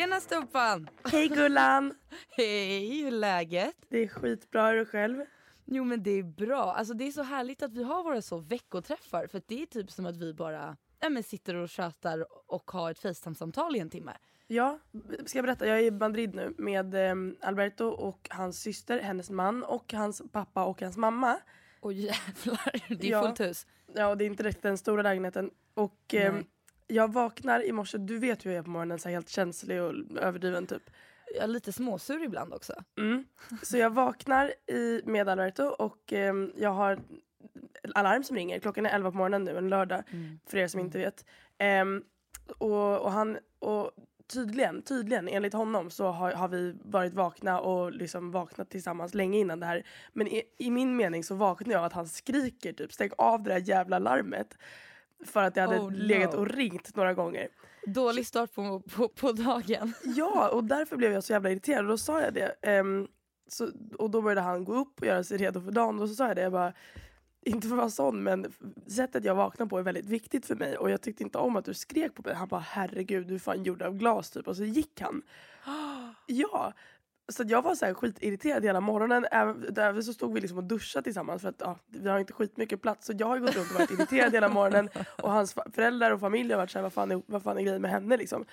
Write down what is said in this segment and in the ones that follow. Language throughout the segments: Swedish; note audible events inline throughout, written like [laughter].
Tjena Stumpan! Hej Gullan! [laughs] Hej, hur är läget? Det är skitbra, är du själv? Jo men det är bra. Alltså det är så härligt att vi har våra så veckoträffar för det är typ som att vi bara ja, men sitter och tjötar och har ett Facetime-samtal i en timme. Ja, ska jag berätta? Jag är i Madrid nu med eh, Alberto och hans syster, hennes man och hans pappa och hans mamma. Och jävlar, [laughs] det är Ja. fullt hus. Ja, och det är inte direkt den stora lägenheten. Och eh. Jag vaknar i morse, du vet hur jag är på morgonen, så helt känslig och överdriven typ. Jag är lite småsur ibland också. Mm. Så jag vaknar i, med Alberto och eh, jag har alarm som ringer. Klockan är 11 på morgonen nu, en lördag. För er som inte vet. Ehm, och, och han, och tydligen, tydligen enligt honom så har, har vi varit vakna och liksom vaknat tillsammans länge innan det här. Men i, i min mening så vaknar jag att han skriker typ stäng av det där jävla larmet. För att jag hade Oh, no. legat och ringt några gånger. Dålig start på, på, på dagen. Ja, och därför blev jag så jävla irriterad. Och då sa jag det. Ehm, så, och då började han gå upp och göra sig redo för dagen. Och så sa jag det. Jag bara, inte för att vara sån, men sättet jag vaknar på är väldigt viktigt för mig. Och jag tyckte inte om att du skrek på mig. Han bara, herregud, du är fan gjord av glas typ. Och så gick han. Ja. Så jag var så här skitirriterad hela morgonen. Även så stod vi liksom och duschade tillsammans för att ja, vi har inte skitmycket plats. Så jag har gått runt och varit irriterad hela morgonen. [laughs] Och hans föräldrar och familj har varit såhär, vad fan är, vad fan är grejen med henne liksom?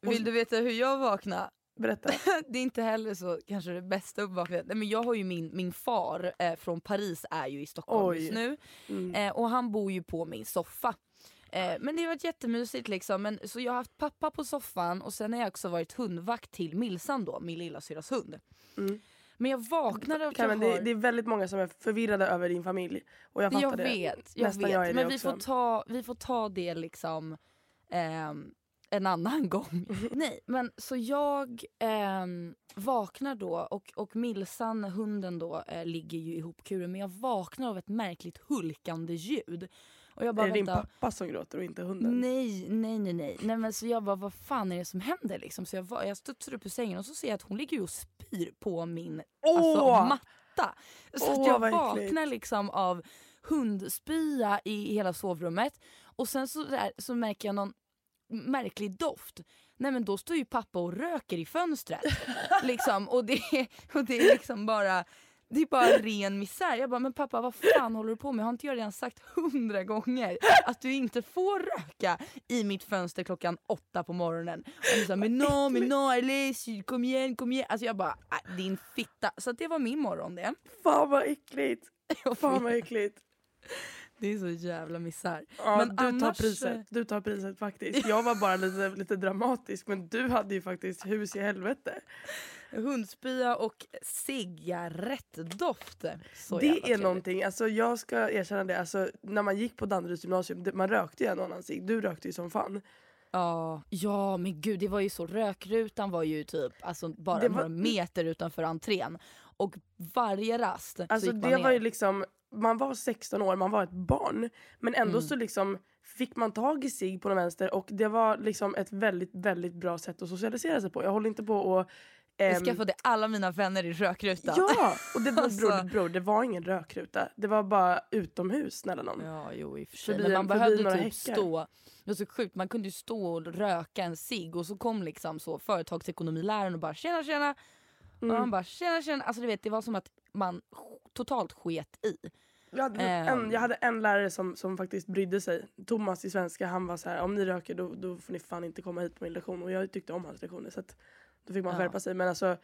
Vill du veta hur jag vaknade? Berätta. [laughs] det är inte heller så kanske det bästa uppvaknandet. Men jag har ju min, min far eh, från Paris är ju i Stockholm Oj. just nu. Mm. Eh, och han bor ju på min soffa. Eh, men det har varit jättemysigt liksom. Men, så jag har haft pappa på soffan och sen har jag också varit hundvakt till Milsan då, min lillasyrras hund. Mm. Men jag vaknade jag Carmen, det, har... det är väldigt många som är förvirrade över din familj. Och jag fattar jag det. vet, jag Nästan vet. jag är det men vi också. får, ta, vi får ta det liksom ehm, en annan [laughs] gång. [laughs] Nej, men så jag ehm, vaknar då och, och Milsan, hunden då, eh, ligger ju ihopkuren men jag vaknar av ett märkligt hulkande ljud. Och jag bara, är det din pappa som gråter och inte hunden? Nej, nej, nej, nej. nej men så jag bara, vad fan är det som händer liksom? Så jag, var, jag studsar upp ur sängen och så ser jag att hon ligger och spyr på min alltså, Åh! matta. Så Åh, att jag vaknar liksom av hundspya i hela sovrummet. Och sen så, där, så märker jag någon märklig doft. Nej men då står ju pappa och röker i fönstret. [laughs] liksom, och, det, och det är liksom bara det är bara ren misär. Jag bara, men pappa vad fan håller du på med? Har inte jag redan sagt hundra gånger att du inte får röka i mitt fönster klockan åtta på morgonen? Och han sa, men no, [laughs] men no, Alice, kom igen, kom igen. Alltså jag bara, äh, din fitta. Så det var min morgon det. Fan vad äckligt! [laughs] Fan vad äckligt. Det är så jävla misär. Ja, Men du tar annars, eh, priset. Du tar priset faktiskt. [laughs] Jag var bara lite, lite dramatisk men du hade ju faktiskt hus i helvete. Hundspya och cigarettdoft. Så det är någonting, alltså jag ska erkänna det, alltså, när man gick på Danderyds gymnasium, man rökte ju en annan cigg. Du rökte ju som fan. Ja, ja men gud det var ju så. Rökrutan var ju typ alltså, bara var- några meter utanför entrén. Och varje rast så Alltså gick man det ner. var ju liksom, man var 16 år, man var ett barn. Men ändå Mm. så liksom fick man tag i sig på den vänster och det var liksom ett väldigt, väldigt bra sätt att socialisera sig på. Jag håller inte på och... Jag ehm, skaffade alla mina vänner i rökrutan. Ja! Och det var, [laughs] Alltså. bror, bror, det var ingen rökruta. Det var bara utomhus, snälla någon. Ja, jo i och för sig. Förbi Men en- man förbi behövde några typ häckar. stå, det var så sjukt, man kunde ju stå och röka en cigg och så kom liksom så företagsekonomiläraren och bara tjena tjena. Och Mm. man bara tjena tjena. Alltså du vet det var som att man totalt sket i. Jag hade, en, Ehm. jag hade en lärare som, som faktiskt brydde sig. Thomas i svenska, han var så här: om ni röker då, då får ni fan inte komma hit på min lektion. Och jag tyckte om hans lektioner så att då fick man Ja. skärpa sig. Men alltså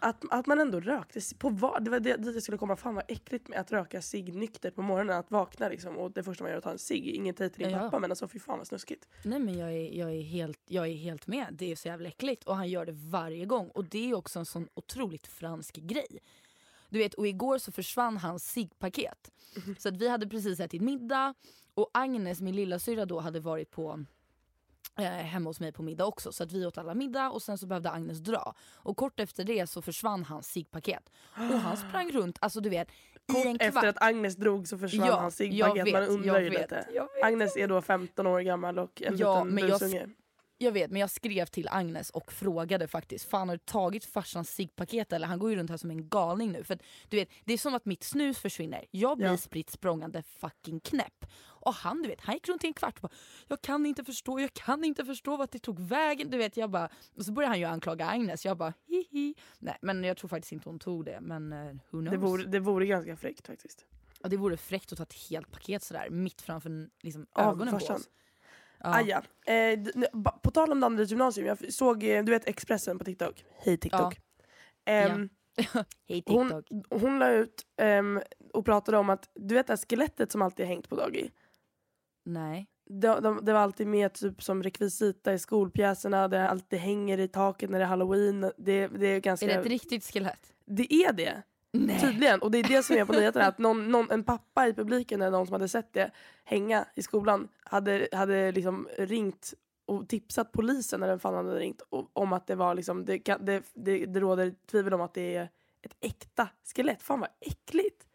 att, att man ändå rökte, på vad, det var det dit jag skulle komma. Fan vad äckligt med att röka cigg nykter på morgonen. Att vakna liksom och det första man gör är att ta en cigg. Inget hej till din Ja. pappa men alltså fy fan vad snuskigt. Nej men jag är, jag, är helt, jag är helt med. Det är så jävla äckligt och han gör det varje gång. Och det är också en sån otroligt fransk grej. Du vet, och igår så försvann hans ciggpaket. Så att vi hade precis ätit middag och Agnes, min lilla syra då, hade varit på eh, hemma hos mig på middag också. Så att vi åt alla middag och sen så behövde Agnes dra. Och kort efter det så försvann hans ciggpaket. Och han [gasps] sprang runt, alltså du vet, i en kvart. Efter att Agnes drog så försvann Ja, hans ciggpaket. Man undrar ju vet, lite. Agnes är då 15 år gammal och en Ja, liten men jag busunge. Jag vet men jag skrev till Agnes och frågade faktiskt, fan har du tagit farsans ciggpaket eller? Han går ju runt här som en galning nu. För du vet, det är som att mitt snus försvinner. Jag blir Ja. spritt språngande fucking knäpp. Och han du vet, han gick runt i en kvart och bara, jag kan inte förstå, jag kan inte förstå vart det tog vägen. Du vet, jag bara, och så började han ju anklaga Agnes, jag bara hihi. Nej men jag tror faktiskt inte hon tog det men uh, who knows. Det vore, det vore ganska fräckt faktiskt. Ja, det vore fräckt att ta ett helt paket sådär mitt framför liksom, ögonen på farsan. oss. Ja. Ah, ja. eh, på tal om Danderyds gymnasium, jag såg eh, du vet Expressen på TikTok. Hej TikTok. Ehm, [laughs] Hej hon, TikTok. hon la ut ehm, och pratade om att du vet det här skelettet som alltid hängt på Dagi. Nej. Det, de, det var alltid med typ som rekvisita i skolpjäserna, det alltid hänger i taket när det är halloween. Det, det är ganska... Är det ett riktigt skelett? det är det. Nej. Tydligen. Och det är det som är på [laughs] nyheterna. Att någon, någon, en pappa i publiken eller någon som hade sett det hänga i skolan hade, hade liksom ringt och tipsat polisen när den fan hade ringt och, om att det var liksom, det, kan- det, det, det råder tvivel om att det är ett äkta skelett. Fan vad äckligt.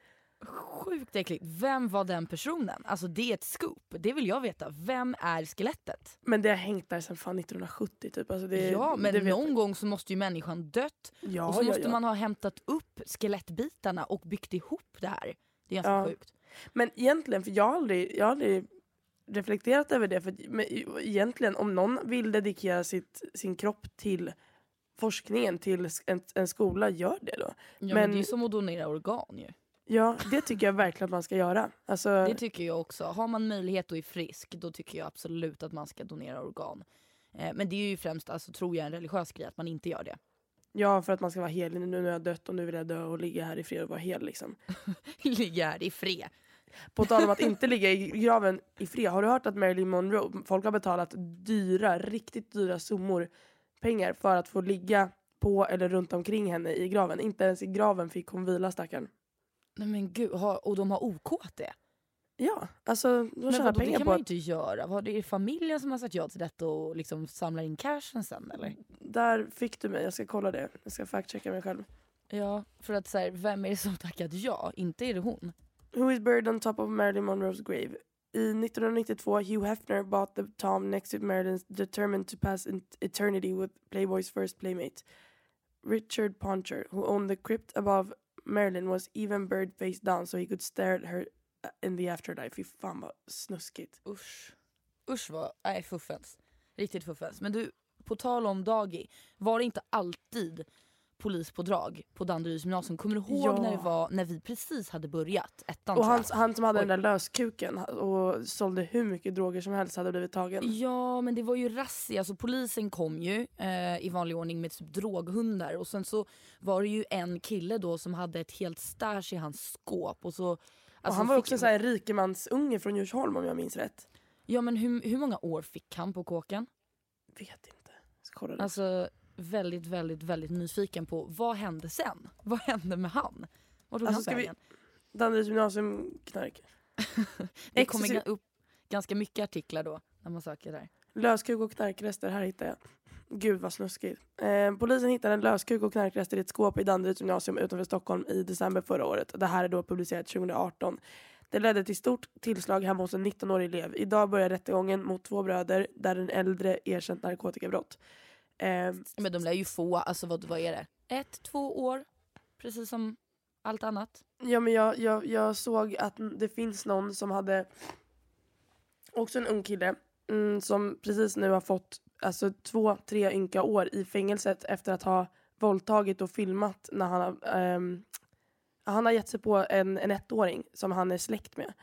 Sjukt äckligt. Vem var den personen? Alltså det är ett scoop. Det vill jag veta. Vem är skelettet? Men det har hängt där sedan fan 1970 typ. Alltså det, ja men det någon gång så måste ju människan dött. Ja, och så ja, måste ja. man ha hämtat upp skelettbitarna och byggt ihop det här. Det är ganska sjukt. Men egentligen, för jag har aldrig, jag har aldrig reflekterat över det. För egentligen, om någon vill dedikera sitt, sin kropp till forskningen, till en, en skola, gör det då. Ja, men, Men- det är ju som att donera organ ju. Ja, det tycker jag verkligen att man ska göra. Alltså, Det tycker jag också. Har man möjlighet och är frisk då tycker jag absolut att man ska donera organ. Eh, men det är ju främst, alltså, tror jag, en religiös grej att man inte gör det. ja, för att man ska vara hel. Nu när jag har dött och nu vill jag dö och ligga här i fred och vara hel. Liksom. [laughs] Ligga här i fred. På tal om att inte ligga i [laughs] graven i fred. Har du hört att Marilyn Monroe, folk har betalat dyra, riktigt dyra summor pengar för att få ligga på eller runt omkring henne i graven. Inte ens i graven fick hon vila stackarn. Nej men gud, har, och de har OK't det? Ja, alltså de Men tjänar vadå, det pengar kan på man ju inte göra. Är det familjen som har sagt ja till detta och liksom samlar in cashen sen eller? där fick du mig, jag ska kolla det. Jag ska fact-checka mig själv. Ja, för att så här, vem är det som tackat ja? Inte är det hon. Who is buried on top of Marilyn Monroes grave? I 1992, Hugh Hefner bought the tomb next to Marilyn's determined to pass eternity with Playboy's first playmate. Richard Poncher, who owned the crypt above Marilyn, was even bird face down so he could stare at her uh, in the afterlife. Fy fan vad snuskigt. Usch. Usch vad, nej fuffens. Riktigt fuffens. Men du, på tal om Dagi, var det inte alltid polispådrag på Danderyds gymnasium? Kommer du ihåg Ja. när det var när vi precis hade börjat ettan Och han, han som hade Oj. den där löskuken och sålde hur mycket droger som helst hade blivit tagen. Ja men det var ju razzia, alltså polisen kom ju eh, i vanlig ordning med typ droghundar och sen så var det ju en kille då som hade ett helt stash i hans skåp och så... alltså, han var fick- också så här rikemansunge från Djursholm om jag minns rätt. Ja men hur, hur många år fick han på kåken? Vet inte. Jag ska kolla det. Alltså väldigt väldigt väldigt nyfiken på vad hände sen? Vad hände med han? Var tog Alltså, han ska vi- vägen? Danderyds gymnasium knark. [laughs] Det kommer ga- upp ganska mycket artiklar då när man söker där. Löskuk och knarkrester, här hittar jag. Gud vad snuskigt. Eh, polisen hittade en löskuk och knarkrester i ett skåp i Danderyds gymnasium utanför Stockholm i december förra året. Det här är då publicerat 2018. Det ledde till stort tillslag hemma hos en 19-årig elev. Idag börjar rättegången mot två bröder där den äldre erkänt narkotikabrott. Eh, Men de lär ju få, alltså vad, vad är det? Ett, två år? Precis som allt annat. Ja men jag, jag, jag såg att det finns någon som hade, också en ung kille, mm, som precis nu har fått alltså, två, tre ynka år i fängelset efter att ha våldtagit och filmat när han har, ehm, han har gett sig på en, en ettåring som han är släkt med.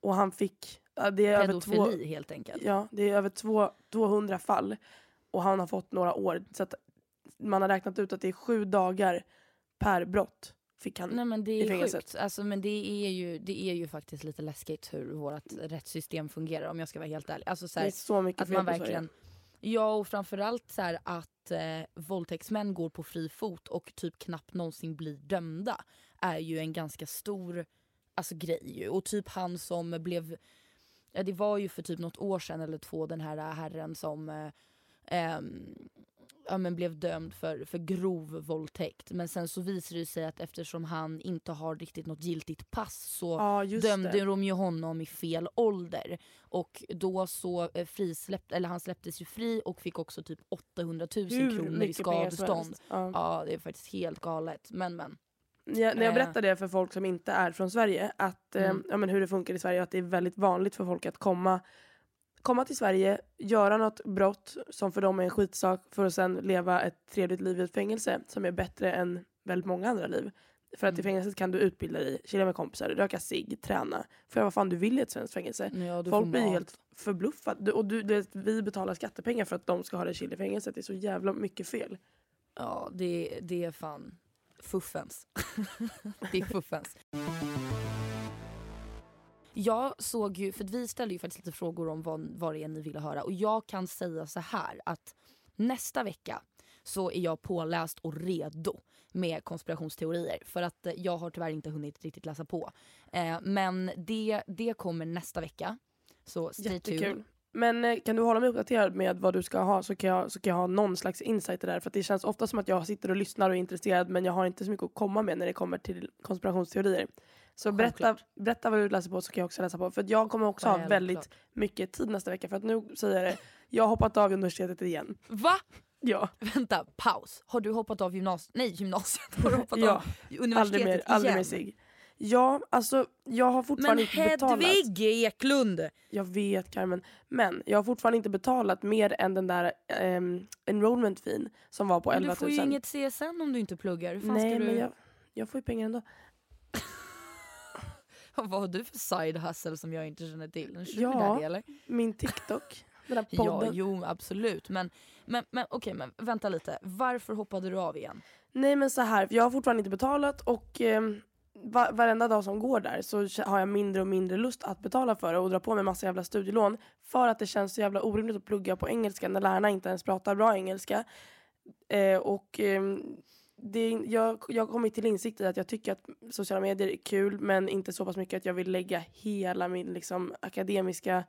Och han fick, det är över två, Pedofili helt enkelt. ja, det är över två, 200 fall och han har fått några år. Så att man har räknat ut att det är sju dagar per brott fick han Nej men det i är fängelset. sjukt. Alltså, men det är, ju, det är ju faktiskt lite läskigt hur vårt rättssystem fungerar om jag ska vara helt ärlig. Alltså, så Det här, är så mycket att man verkligen... Ja och framförallt så här att eh, våldtäktsmän går på fri fot och typ knappt någonsin blir dömda är ju en ganska stor alltså, grej ju. Och typ han som blev, ja det var ju för typ något år sedan eller två den här herren som eh, ehm, ja, men blev dömd för, för grov våldtäkt. Men sen så visade det sig att eftersom han inte har riktigt något giltigt pass så just dömde det. de ju honom i fel ålder. Och då så eh, frisläpp, eller han släpptes ju fri och fick också typ 800 000 Hur kronor i skadestånd. Ja. Ja det är faktiskt helt galet. Men men. Ja, när jag Eh. berättar det för folk som inte är från Sverige, att, eh, Mm. ja, men hur det funkar i Sverige, att det är väldigt vanligt för folk att komma, komma till Sverige, göra något brott som för dem är en skitsak för att sen leva ett trevligt liv i ett fängelse som är bättre än väldigt många andra liv. För att i Mm. fängelset kan du utbilda dig, chilla med kompisar, röka cigg, träna, för vad fan du vill i ett svenskt fängelse. Ja, Folk blir helt förbluffade. Och du, du vet, vi betalar skattepengar för att de ska ha det chill i fängelset. Det är så jävla mycket fel. Ja det, det är fan fuffens. [laughs] det är fuffens. Jag såg ju, för vi ställde ju faktiskt lite frågor om vad, vad det är ni ville höra och jag kan säga så här att nästa vecka så är jag påläst och redo med konspirationsteorier för att eh, jag har tyvärr inte hunnit riktigt läsa på. Eh, men det, det kommer nästa vecka. Så stay tuned. Men eh, kan du hålla mig uppdaterad med vad du ska ha så kan jag, så kan jag ha någon slags insight där. För det känns ofta som att jag sitter och lyssnar och är intresserad men jag har inte så mycket att komma med när det kommer till konspirationsteorier. Så berätta, Självklart. berätta vad du läser på så kan jag också läsa på. För jag kommer också ha väldigt mycket tid nästa vecka. För att nu säger jag det, jag har hoppat av universitetet igen. Va? Ja, Vänta, paus. Har du hoppat av gymnasiet? Nej, gymnasiet. Har du hoppat ja av universitetet aldrig mer, aldrig mer igen? sig. Ja, alltså jag har fortfarande Men inte betalat. Hedvig Eklund! Jag vet Carmen. Men jag har fortfarande inte betalat mer än den där um, enrollment feen som var på Men 11 du får 000. ju inget CSN om du inte pluggar. Fan Nej du... men jag, jag får ju pengar ändå. [laughs] Vad har du för side hustle som jag inte känner till? Ja, eller? Min TikTok, [laughs] den där Ja, podden. jo absolut. Men, men, men okej, men vänta lite. Varför hoppade du av igen? Nej men så här, jag har fortfarande inte betalat och um, va, varenda dag som går där så har jag mindre och mindre lust att betala för det och dra på mig massa jävla studielån. För att det känns så jävla orimligt att plugga på engelska när lärarna inte ens pratar bra engelska. Eh, och ehm, det, jag, jag har kommit till insikt i att jag tycker att sociala medier är kul men inte så pass mycket att jag vill lägga hela min liksom, akademiska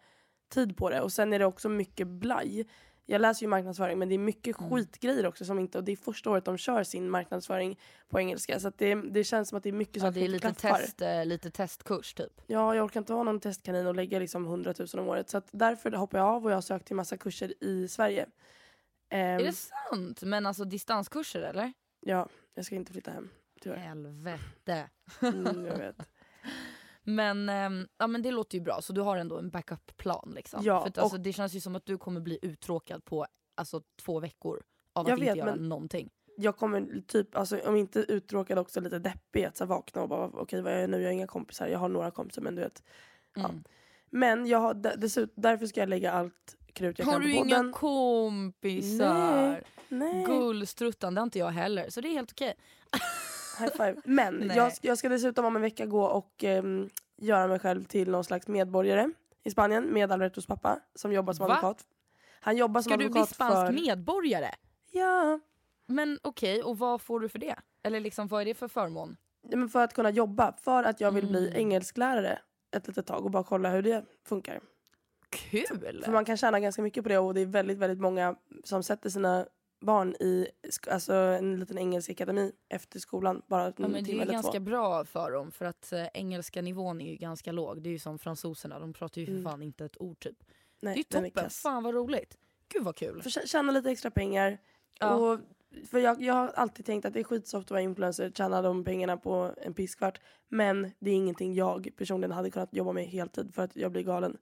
tid på det. Och sen är det också mycket blaj. Jag läser ju marknadsföring men det är mycket Mm. skitgrejer också som inte, och det är första året de kör sin marknadsföring på engelska. Så det, det känns som att det är mycket Ja, saker det som är lite, klaffar. test, eh, lite testkurs typ. Ja, jag orkar inte vara någon testkanin och lägga liksom 100 000 om året. Så därför hoppar jag av och jag har sökt till massa kurser i Sverige. Ehm, Är det sant? Men alltså distanskurser eller? Ja, jag ska inte flytta hem. Tyvärr. Helvete. Mm, jag vet. [laughs] Men, ehm, ja, men det låter ju bra, så du har ändå en backup-plan. Liksom. Ja, För att, alltså, det känns ju som att du kommer bli uttråkad på alltså, två veckor av att vet, inte göra men- någonting. Jag kommer typ, alltså, om inte uttråkad också lite deppig att så vakna och bara okej vad gör jag nu? Jag har inga kompisar. Jag har några kompisar men du vet. Ja. Mm. Men jag har, dessutom, därför ska jag lägga allt krut jag Har kan du på inga podden. kompisar? Nej. Nej. Gullstruttan, det har inte jag heller. Så det är helt okej. [laughs] High five. Men jag, jag ska dessutom om en vecka gå och ehm, göra mig själv till någon slags medborgare i Spanien med Albertos pappa som jobbar som Va? advokat. Han jobbar som Ska du bli advokat spansk för... medborgare? Ja. Men okej, och vad får du för det? Eller liksom, vad är det för förmån? Ja, men för att kunna jobba. För att jag vill bli Mm. engelsklärare ett litet tag och bara kolla hur det funkar. kul! För man kan tjäna ganska mycket på det och det är väldigt, väldigt många som sätter sina barn i alltså en liten engelsk akademi efter skolan. Bara en Ja, men det är ganska två. bra för dem för att eh, engelska nivån är ju ganska låg. Det är ju som fransoserna, de pratar ju för Mm. fan inte ett ord typ. Nej, det är ju är toppen, kass. fan vad roligt. Gud vad kul. För tjä- tjäna lite extra pengar. Ja. Och, för jag, jag har alltid tänkt att det är skitsoft att vara influencer, tjäna de pengarna på en pisskvart. Men det är ingenting jag personligen hade kunnat jobba med heltid för att jag blir galen.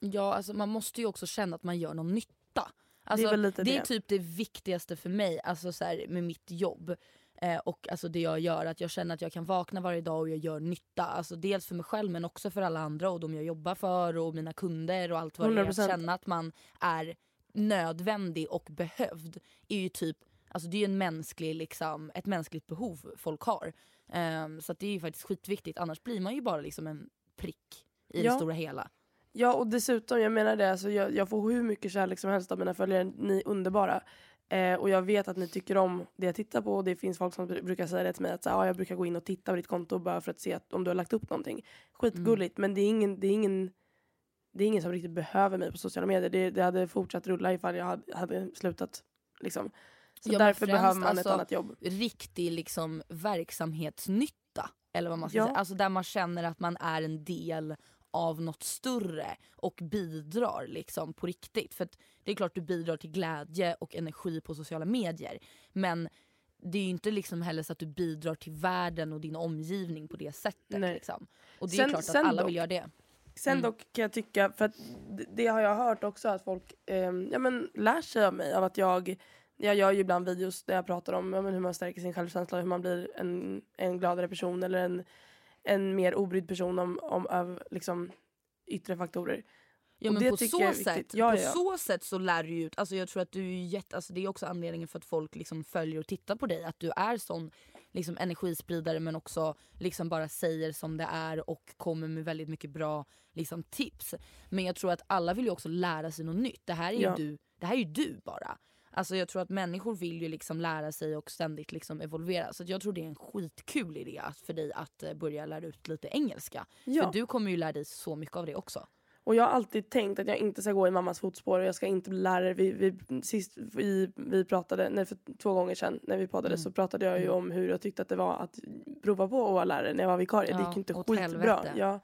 Ja, alltså man måste ju också känna att man gör någon nytta. Alltså, det är det är typ det viktigaste för mig alltså så här, med mitt jobb. Eh, och alltså det jag gör, att jag känner att jag kan vakna varje dag och jag gör nytta. Alltså dels för mig själv men också för alla andra och de jag jobbar för och mina kunder och allt vad det är. Att 100%. känna att man är nödvändig och behövd är ju typ Alltså det är en mänsklig, liksom, ett mänskligt behov folk har. Ehm, så det är ju faktiskt skitviktigt annars blir man ju bara liksom en prick i Ja. det stora hela. Ja och dessutom, jag menar det, alltså, jag, jag får hur mycket kärlek som helst av mina följare. Ni är underbara. Eh, och jag vet att ni tycker om det jag tittar på. Och det finns folk som br- brukar säga det till mig att så, ah, jag brukar gå in och titta på ditt konto bara för att se att, om du har lagt upp någonting. Skitgulligt men det är ingen, det är ingen det är ingen som riktigt behöver mig på sociala medier. Det, det hade fortsatt rulla ifall jag hade, hade slutat. Liksom. Så Ja, därför främst, behöver man alltså, ett annat jobb. riktig liksom verksamhetsnytta. Eller vad man ska Ja. säga. Alltså där man känner att man är en del av något större och bidrar liksom på riktigt. För det är klart du bidrar till glädje och energi på sociala medier. Men det är ju inte liksom heller så att du bidrar till världen och din omgivning på det sättet. Liksom. Och det är Sen- klart att alla dock- vill göra det. Sen Mm. dock kan jag tycka, för det, det har jag hört också att folk ehm, ja, men, lär sig av mig. Av att jag, jag gör ju ibland videos där jag pratar om ja, men, hur man stärker sin självkänsla, hur man blir en, en gladare person eller en, en mer obrydd person om, om av liksom, yttre faktorer. Ja, men på så sätt, Ja, på ja. så sätt så lär du ut, alltså jag tror att du är jätte, alltså det är också anledningen för att folk liksom följer och tittar på dig. Att du är sån liksom energispridare men också liksom bara säger som det är och kommer med väldigt mycket bra liksom, tips. Men jag tror att alla vill ju också lära sig något nytt. Det här är ju, Ja. du, det här är du bara. Alltså jag tror att människor vill ju liksom lära sig och ständigt liksom evolvera. Så jag tror det är en skitkul idé för dig att eh, börja lära ut lite engelska. Ja. För du kommer ju lära dig så mycket av det också. Och jag har alltid tänkt att jag inte ska gå i mammas fotspår och jag ska inte bli lärare. Vi, vi, sist vi, vi pratade, nej, för två gånger sedan när vi poddade Mm. så pratade jag ju om hur jag tyckte att det var att prova på att vara lärare när jag var vikarie. det Ja, gick ju inte skitbra. Ja.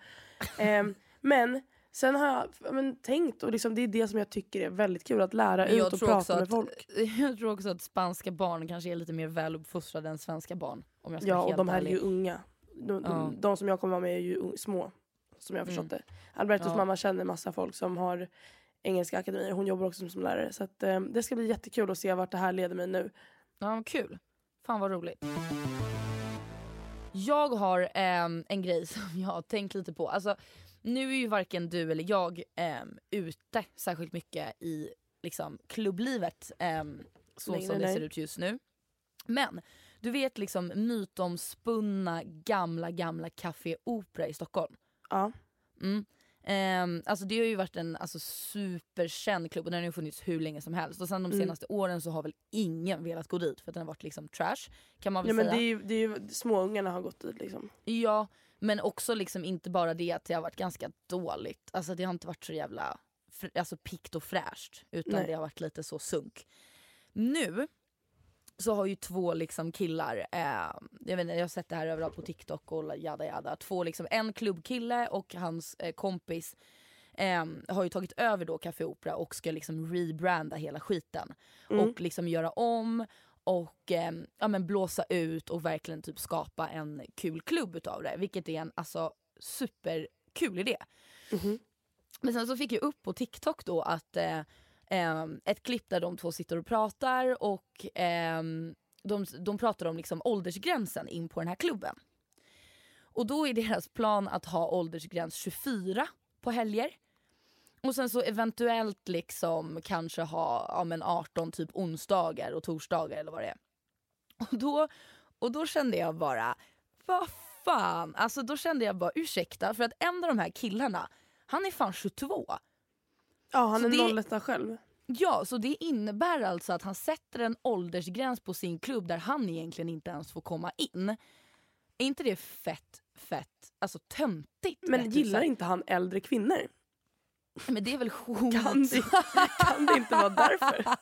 Ehm, men sen har jag ja, men, tänkt och liksom, det är det som jag tycker är väldigt kul att lära Men ut och prata med att, folk. [laughs] jag tror också att spanska barn kanske är lite mer väluppfostrade än svenska barn. Om jag ska Ja och de här ärlig. är ju unga. De, de, Ja. de som jag kommer vara med är ju små. Som jag har förstått Mm. det. Albertos Ja. mamma känner massa folk som har engelska akademier. Hon jobbar också som, som lärare. Så att, eh, det ska bli jättekul att se vart det här leder mig nu. Ja, kul. Fan vad roligt. Jag har ehm, en grej [laughs] som jag har tänkt lite på. Alltså, nu är ju varken du eller jag ehm, ute särskilt mycket i liksom, klubblivet ehm, så Nej, som nej, det nej. ser ut just nu. Men du vet liksom mytomspunna gamla gamla Café Opera i Stockholm. Ja. Mm. Ehm, alltså det har ju varit en alltså, superkänd klubb och den har ju funnits hur länge som helst. Och sen de Mm. senaste åren så har väl ingen velat gå dit för att den har varit liksom trash. Kan man väl Ja, men säga. det är ju, det är ju, småungarna har gått dit liksom. Ja, men också liksom inte bara det att det har varit ganska dåligt. Alltså det har inte varit så jävla alltså, pikt och fräscht. Utan Nej. det har varit lite så sunk. Nu så har ju två liksom killar, eh, jag, vet inte, jag har sett det här överallt på TikTok och jada jada. Två liksom, en klubbkille och hans eh, kompis eh, har ju tagit över då Café Opera och ska liksom rebranda hela skiten. Mm. Och liksom göra om och eh, ja, men blåsa ut och verkligen typ skapa en kul klubb utav det. Vilket är en alltså, superkul idé. Mhm. Men sen så fick jag upp på TikTok då att eh, ett klipp där de två sitter och pratar och eh, de, de pratar om liksom åldersgränsen in på den här klubben. Och då är deras plan att ha åldersgräns 24 på helger. Och sen så eventuellt liksom kanske ha ja, men 18 typ onsdagar och torsdagar eller vad det är. Och då, och då kände jag bara, vad fan, alltså då kände jag bara ursäkta för att en av de här killarna, han är fan 22. Ja, han Så är det- 01 själv. Ja, så det innebär alltså att han sätter en åldersgräns på sin klubb där han egentligen inte ens får komma in. Är inte det fett, fett, alltså töntigt? Men gillar inte han äldre kvinnor? Men det är väl hot? Kan det, kan det inte vara därför? [laughs]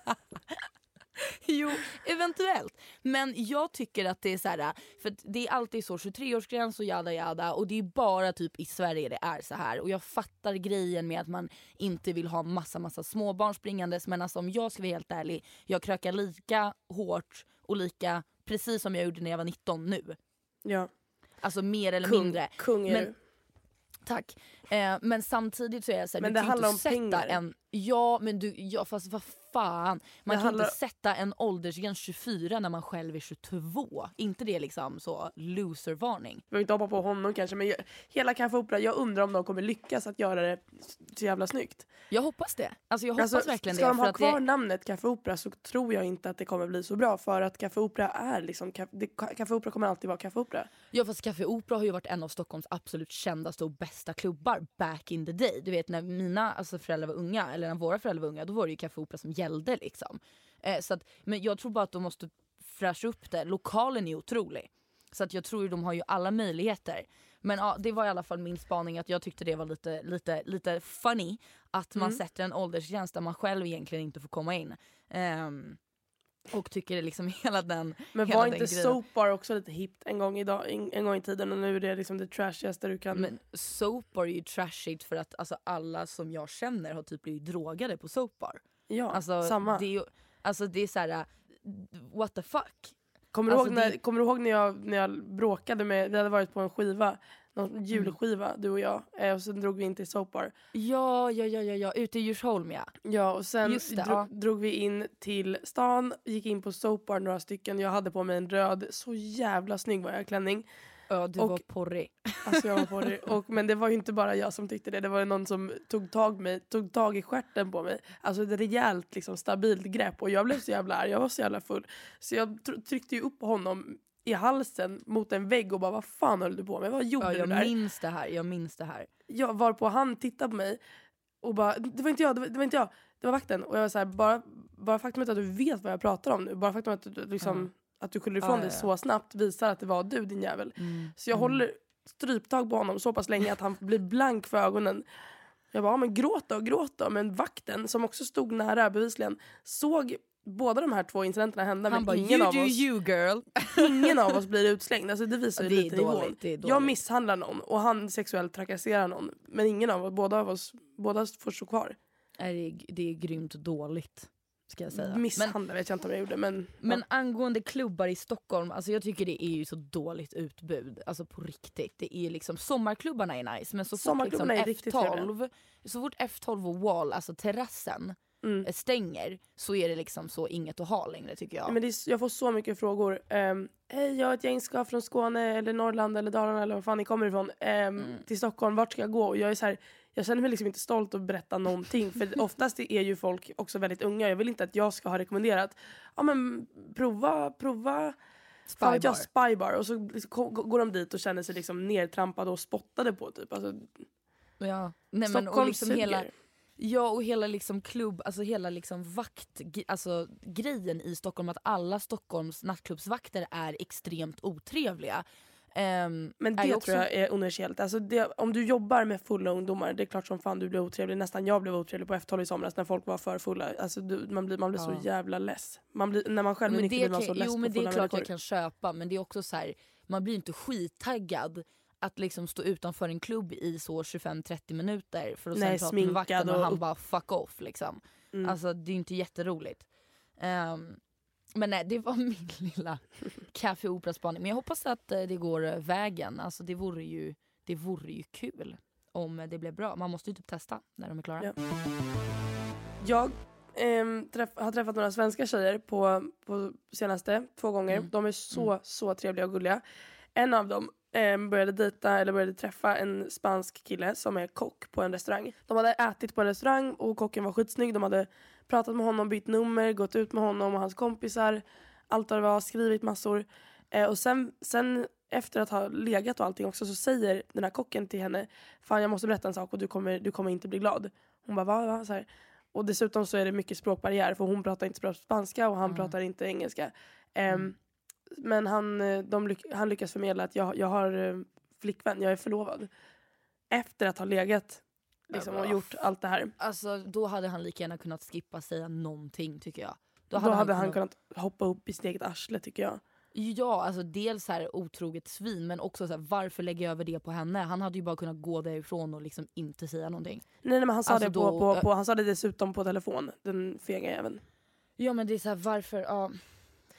[laughs] jo, eventuellt. Men jag tycker att det är så här, för det är alltid så 23-årsgräns och jada jada och det är bara typ i Sverige det är så här. Och jag fattar grejen med att man inte vill ha massa massa småbarn springandes men alltså om jag ska vara helt ärlig, jag krökar lika hårt och lika precis som jag gjorde när jag var 19 nu. Ja. Alltså mer eller Kung, mindre. kung är Men- du. Tack. Eh, men samtidigt så är jag såhär, Men du det kan handlar inte om sätta pengar. en... Ja men du, ja, fast vad fan. Man kan handlar- inte sätta en åldersgräns 24 när man själv är 22. inte det liksom så loser-varning? Vi behöver inte hoppa på honom kanske men jag, hela Café Opera, jag undrar om de kommer lyckas att göra det så jävla snyggt. Jag hoppas det. Alltså jag hoppas Alltså, verkligen ska det. de för ha kvar det namnet Café Opera så tror jag inte att det kommer bli så bra för att Café Opera är liksom, Ca- det, Café Opera kommer alltid vara Café Opera. ja fast Café Opera har ju varit en av Stockholms absolut kändaste och bästa klubbar back in the day. Du vet när mina alltså, föräldrar var unga, eller när våra föräldrar var unga, då var det ju Café Opera som gällde liksom. Eh, så att, men jag tror bara att de måste fräscha upp det. Lokalen är otrolig. Så att jag tror ju de har ju alla möjligheter. Men ja, det var i alla fall min spaning att jag tyckte det var lite, lite, lite funny att man Mm. sätter en åldersgräns där man själv egentligen inte får komma in. Ehm, och tycker liksom [laughs] hela den Men hela var den inte grejen. Soap Bar också lite hippt en gång, idag, en, en gång i tiden och nu är det liksom det trashigaste du kan... Men soapbar är ju trashigt för att alltså, alla som jag känner har typ blivit drogade på soapbar. Ja, Alltså, samma. Det alltså det är såhär, uh, what the fuck? Kommer, du alltså, ihåg när, det- kommer du ihåg när jag, när jag bråkade med, vi hade varit på en skiva, någon julskiva du och jag, eh, och sen drog vi in till Soap Bar. Ja, ja, ja, ja, ja. ute i Djursholm ja. Ja och sen det, dro, ja. drog vi in till stan, gick in på Soap Bar några stycken, jag hade på mig en röd, så jävla snygg var jag klänning. Ja, du Och- var porrig. Alltså jag var [laughs] det. Och, men det var ju inte bara jag som tyckte det, det var någon som tog tag, mig, tog tag i stjärten på mig. Alltså ett rejält liksom, stabilt grepp och jag blev så jävla arg, jag var så jävla full. Så jag tr- tryckte ju upp honom i halsen mot en vägg och bara vad fan höll du på med? Vad gjorde Ja, du jag där? minns det här. Jag minns det här. Jag var på han tittade på mig och bara det var inte jag, det var, det var inte jag, det var vakten. Och jag var så här, bara, bara faktumet att du vet vad jag pratar om nu, bara faktumet att du, liksom, att du skyller ifrån Ja, dig ja, så snabbt visar att det var du din jävel. Mm. Så jag håller stryptag på honom så pass länge att han blir blank för ögonen. Jag bara, ja, men gråt då, gråt då. Men vakten som också stod nära bevisligen såg båda de här två incidenterna hända Han men bara ingen, av oss, you girl. [laughs] ingen av oss blir utslängd. Alltså det visar ju Det lite dåligt, nivån. Jag misshandlar någon och han sexuellt trakasserar någon. Men ingen av oss, båda av oss, båda får stå kvar. Det, är, det är grymt dåligt. Ska jag säga. Misshandla vet jag inte om jag gjorde men, men angående klubbar i Stockholm, alltså jag tycker det är ju så dåligt utbud. Alltså på riktigt. Det är liksom, sommarklubbarna är nice men så fort liksom Sommarklubbarna är riktigt F12, så fort F12 och Wall, alltså terrassen, Mm. eh, stänger så är det liksom så inget att ha längre tycker jag. Ja, Men är, jag får så mycket frågor. Um, Hej, jag har ett gäng ska från Skåne eller Norrland eller Dalarna eller var fan ni kommer ifrån. ehm, Mm. Till Stockholm, vart ska jag gå? Och jag är så här, jag känner mig liksom inte stolt att berätta någonting. För [laughs] oftast är ju folk också väldigt unga. Jag vill inte att jag ska ha rekommenderat. Ja men prova, prova vet jag, Spybar. spybar. Och så liksom går de dit och känner sig liksom nertrampade och spottade på typ. Alltså, Ja. Nej, men, och Stockholm liksom suger. hela, Ja och hela liksom klubb, alltså hela liksom vakt, alltså grejen i Stockholm att alla Stockholms nattklubbsvakter är extremt otrevliga. Ehm, Men är det ju tror jag är universellt. Alltså det, om du jobbar med fulla ungdomar, det är klart som fan du blir otrevlig. Nästan jag blev otrevlig på F12 i somras när folk var för fulla. Alltså du, man blir, man blir så Ja. jävla less. Man blir, när man själv är Men nykter det blir man så less jo men det är klart människor. jag kan köpa men det är också så här, man blir inte skittaggad att liksom stå utanför en klubb i så 25-30 minuter för att Nej, sen prata med vakten och och han bara fuck off liksom. Mm. Alltså det är inte jätteroligt. Ehm, men nej, det var [laughs] min lilla Café Opera-spaning. Men jag hoppas att eh, det går eh, vägen. Alltså det vore ju, det vore ju kul om det blev bra. Man måste ju typ testa när de är klara. Ja. Jag ehm, träff, har träffat några svenska tjejer på, på senaste två gånger. Mm. De är så, så trevliga och gulliga. En av dem ehm, började dejta eller började träffa en spansk kille som är kock på en restaurang. De hade ätit på en restaurang och kocken var skitsnygg. De hade pratat med honom, bytt nummer, gått ut med honom och hans kompisar. Allt vad det var, skrivit massor. Eh, och sen, sen efter att ha legat och allting också så säger den här kocken till henne Fan jag måste berätta en sak och du kommer, du kommer inte bli glad. Hon bara va? va? Så här. Och dessutom så är det mycket språkbarriär för hon pratar inte spanska och han Mm. pratar inte engelska. Ehm, Men han, eh, de han lyckas förmedla att jag, jag har eh, flickvän, jag är förlovad. Efter att ha legat liksom, och gjort allt det här. Alltså då hade han lika gärna kunnat skippa säga någonting tycker jag. Då hade, han kunnat hoppa upp i sitt eget arsle tycker jag. Ja, alltså dels så här otroget svin men också så här, varför lägga över det på henne? Han hade ju bara kunnat gå därifrån och liksom inte säga någonting. Nej, nej men han sa, Alltså det på, då- på, på, han sa det dessutom på telefon, den fega jäveln. Ja men det är så här, varför? Ja,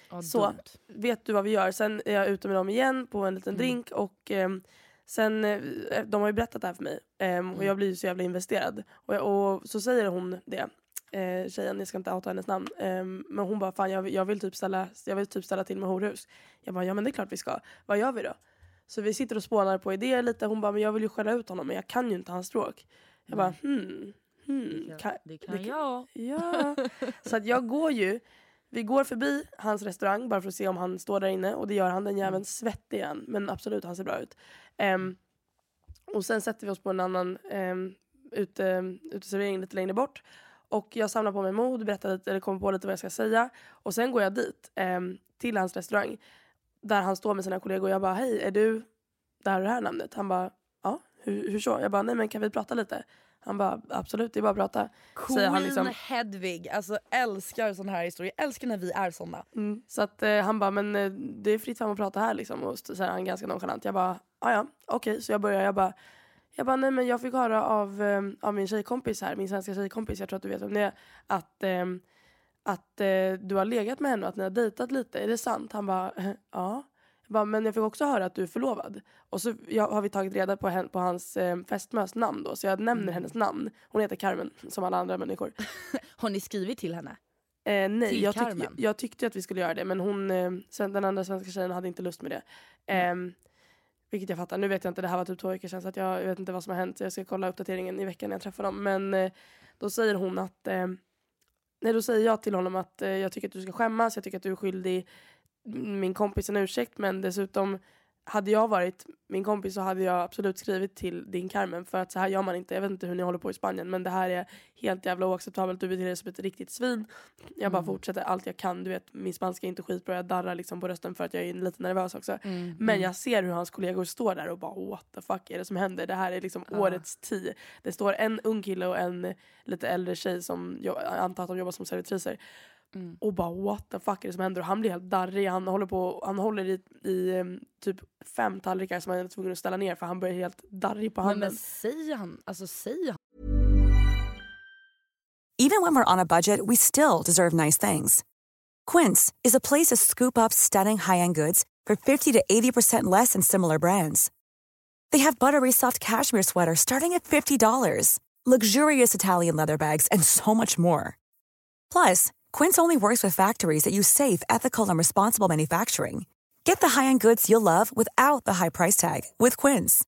ja Så. dumt. Vet du vad vi gör? Sen är jag ute med dem igen på en liten Mm. drink och ehm, sen, eh, de har ju berättat det här för mig ehm, och Mm. jag blir ju så jävla investerad. Och, jag, och så säger hon det, eh, tjejen, jag ska inte outa hennes namn, ehm, men hon bara fan jag, jag, vill typ ställa, jag vill typ ställa till med horhus. Jag bara ja men det är klart vi ska, vad gör vi då? Så vi sitter och spånar på idéer lite, hon bara men jag vill ju skälla ut honom men jag kan ju inte hans språk. Jag bara hmm, hmm, Det kan, det kan det kan- jag. Ja, [laughs] så att jag går ju, vi går förbi hans restaurang bara för att se om han står där inne och det gör han, den jäveln svettig är han men absolut han ser bra ut. Ehm, och sen sätter vi oss på en annan um, ute, uteservering lite längre bort och jag samlar på mig mod, berättar lite, eller kommer på lite vad jag ska säga och sen går jag dit ehm, till hans restaurang där han står med sina kollegor och jag bara hej är du det här och det här namnet? Han bara ja, hur, hur så? Jag bara nej men kan vi prata lite? Han bara absolut det är bara att prata. Queen han liksom- Hedvig, alltså älskar sån här historia. Älskar när vi är såna. Mm. Så att eh, han bara, men eh, det är fritt fram att prata här liksom. Och så säger han ganska nonchalant. Jag bara, ah, ja okej. Så jag börjar, jag bara, jag bara, nej men jag fick höra av, eh, av min tjejkompis här, min svenska tjejkompis, jag tror att du vet vem det är, att, eh, att eh, du har legat med henne och att ni har dejtat lite. Är det sant? Han bara, "Eh, [laughs] ja. Jag bara, men jag fick också höra att du är förlovad. Och så jag, har vi tagit reda på, hen, på hans eh, fästmös namn då, så jag nämner Mm. hennes namn. Hon heter Carmen, som alla andra människor. [laughs] Har ni skrivit till henne? Eh, nej, Till jag, tyck, Carmen? jag tyckte att vi skulle göra det men hon, eh, den andra svenska tjejen hade inte lust med det. Eh, vilket jag fattar. Nu vet jag inte, det här var typ två veckor sedan så att jag, jag vet inte vad som har hänt. Jag ska kolla uppdateringen i veckan när jag träffar dem. Men eh, då säger hon att, eh, nej då säger jag till honom att eh, jag tycker att du ska skämmas, jag tycker att du är skyldig min kompis en ursäkt men dessutom hade jag varit min kompis så hade jag absolut skrivit till din Carmen för att så här gör man inte. Jag vet inte hur ni håller på i Spanien men det här är helt jävla oacceptabelt. Du beter dig som ett riktigt svin. Jag bara Mm. fortsätter allt jag kan. Du vet min spanska är inte skitbra. Jag darrar liksom på rösten för att jag är lite nervös också. Mm. Men jag ser hur hans kollegor står där och bara what the fuck är det som händer? Det här är liksom Ja. årets tio. Det står en ung kille och en lite äldre tjej som jag antar att de jobbar som servitriser. Mm. Och bara what the fuck är det som händer? Och han blir helt darrig. Han håller, på, han håller i, i em, typ fem tallrikar som han är tvungen att ställa ner för han börjar helt darrig på Men, handen. men säger han, alltså säger han Even when we're on a budget, we still deserve nice things. Quince is a place to scoop up stunning high-end goods for 50 to 80% less than similar brands. They have buttery soft cashmere sweaters starting at $50, luxurious Italian leather bags, and so much more. Plus, Quince only works with factories that use safe, ethical, and responsible manufacturing. Get the high-end goods you'll love without the high price tag with Quince.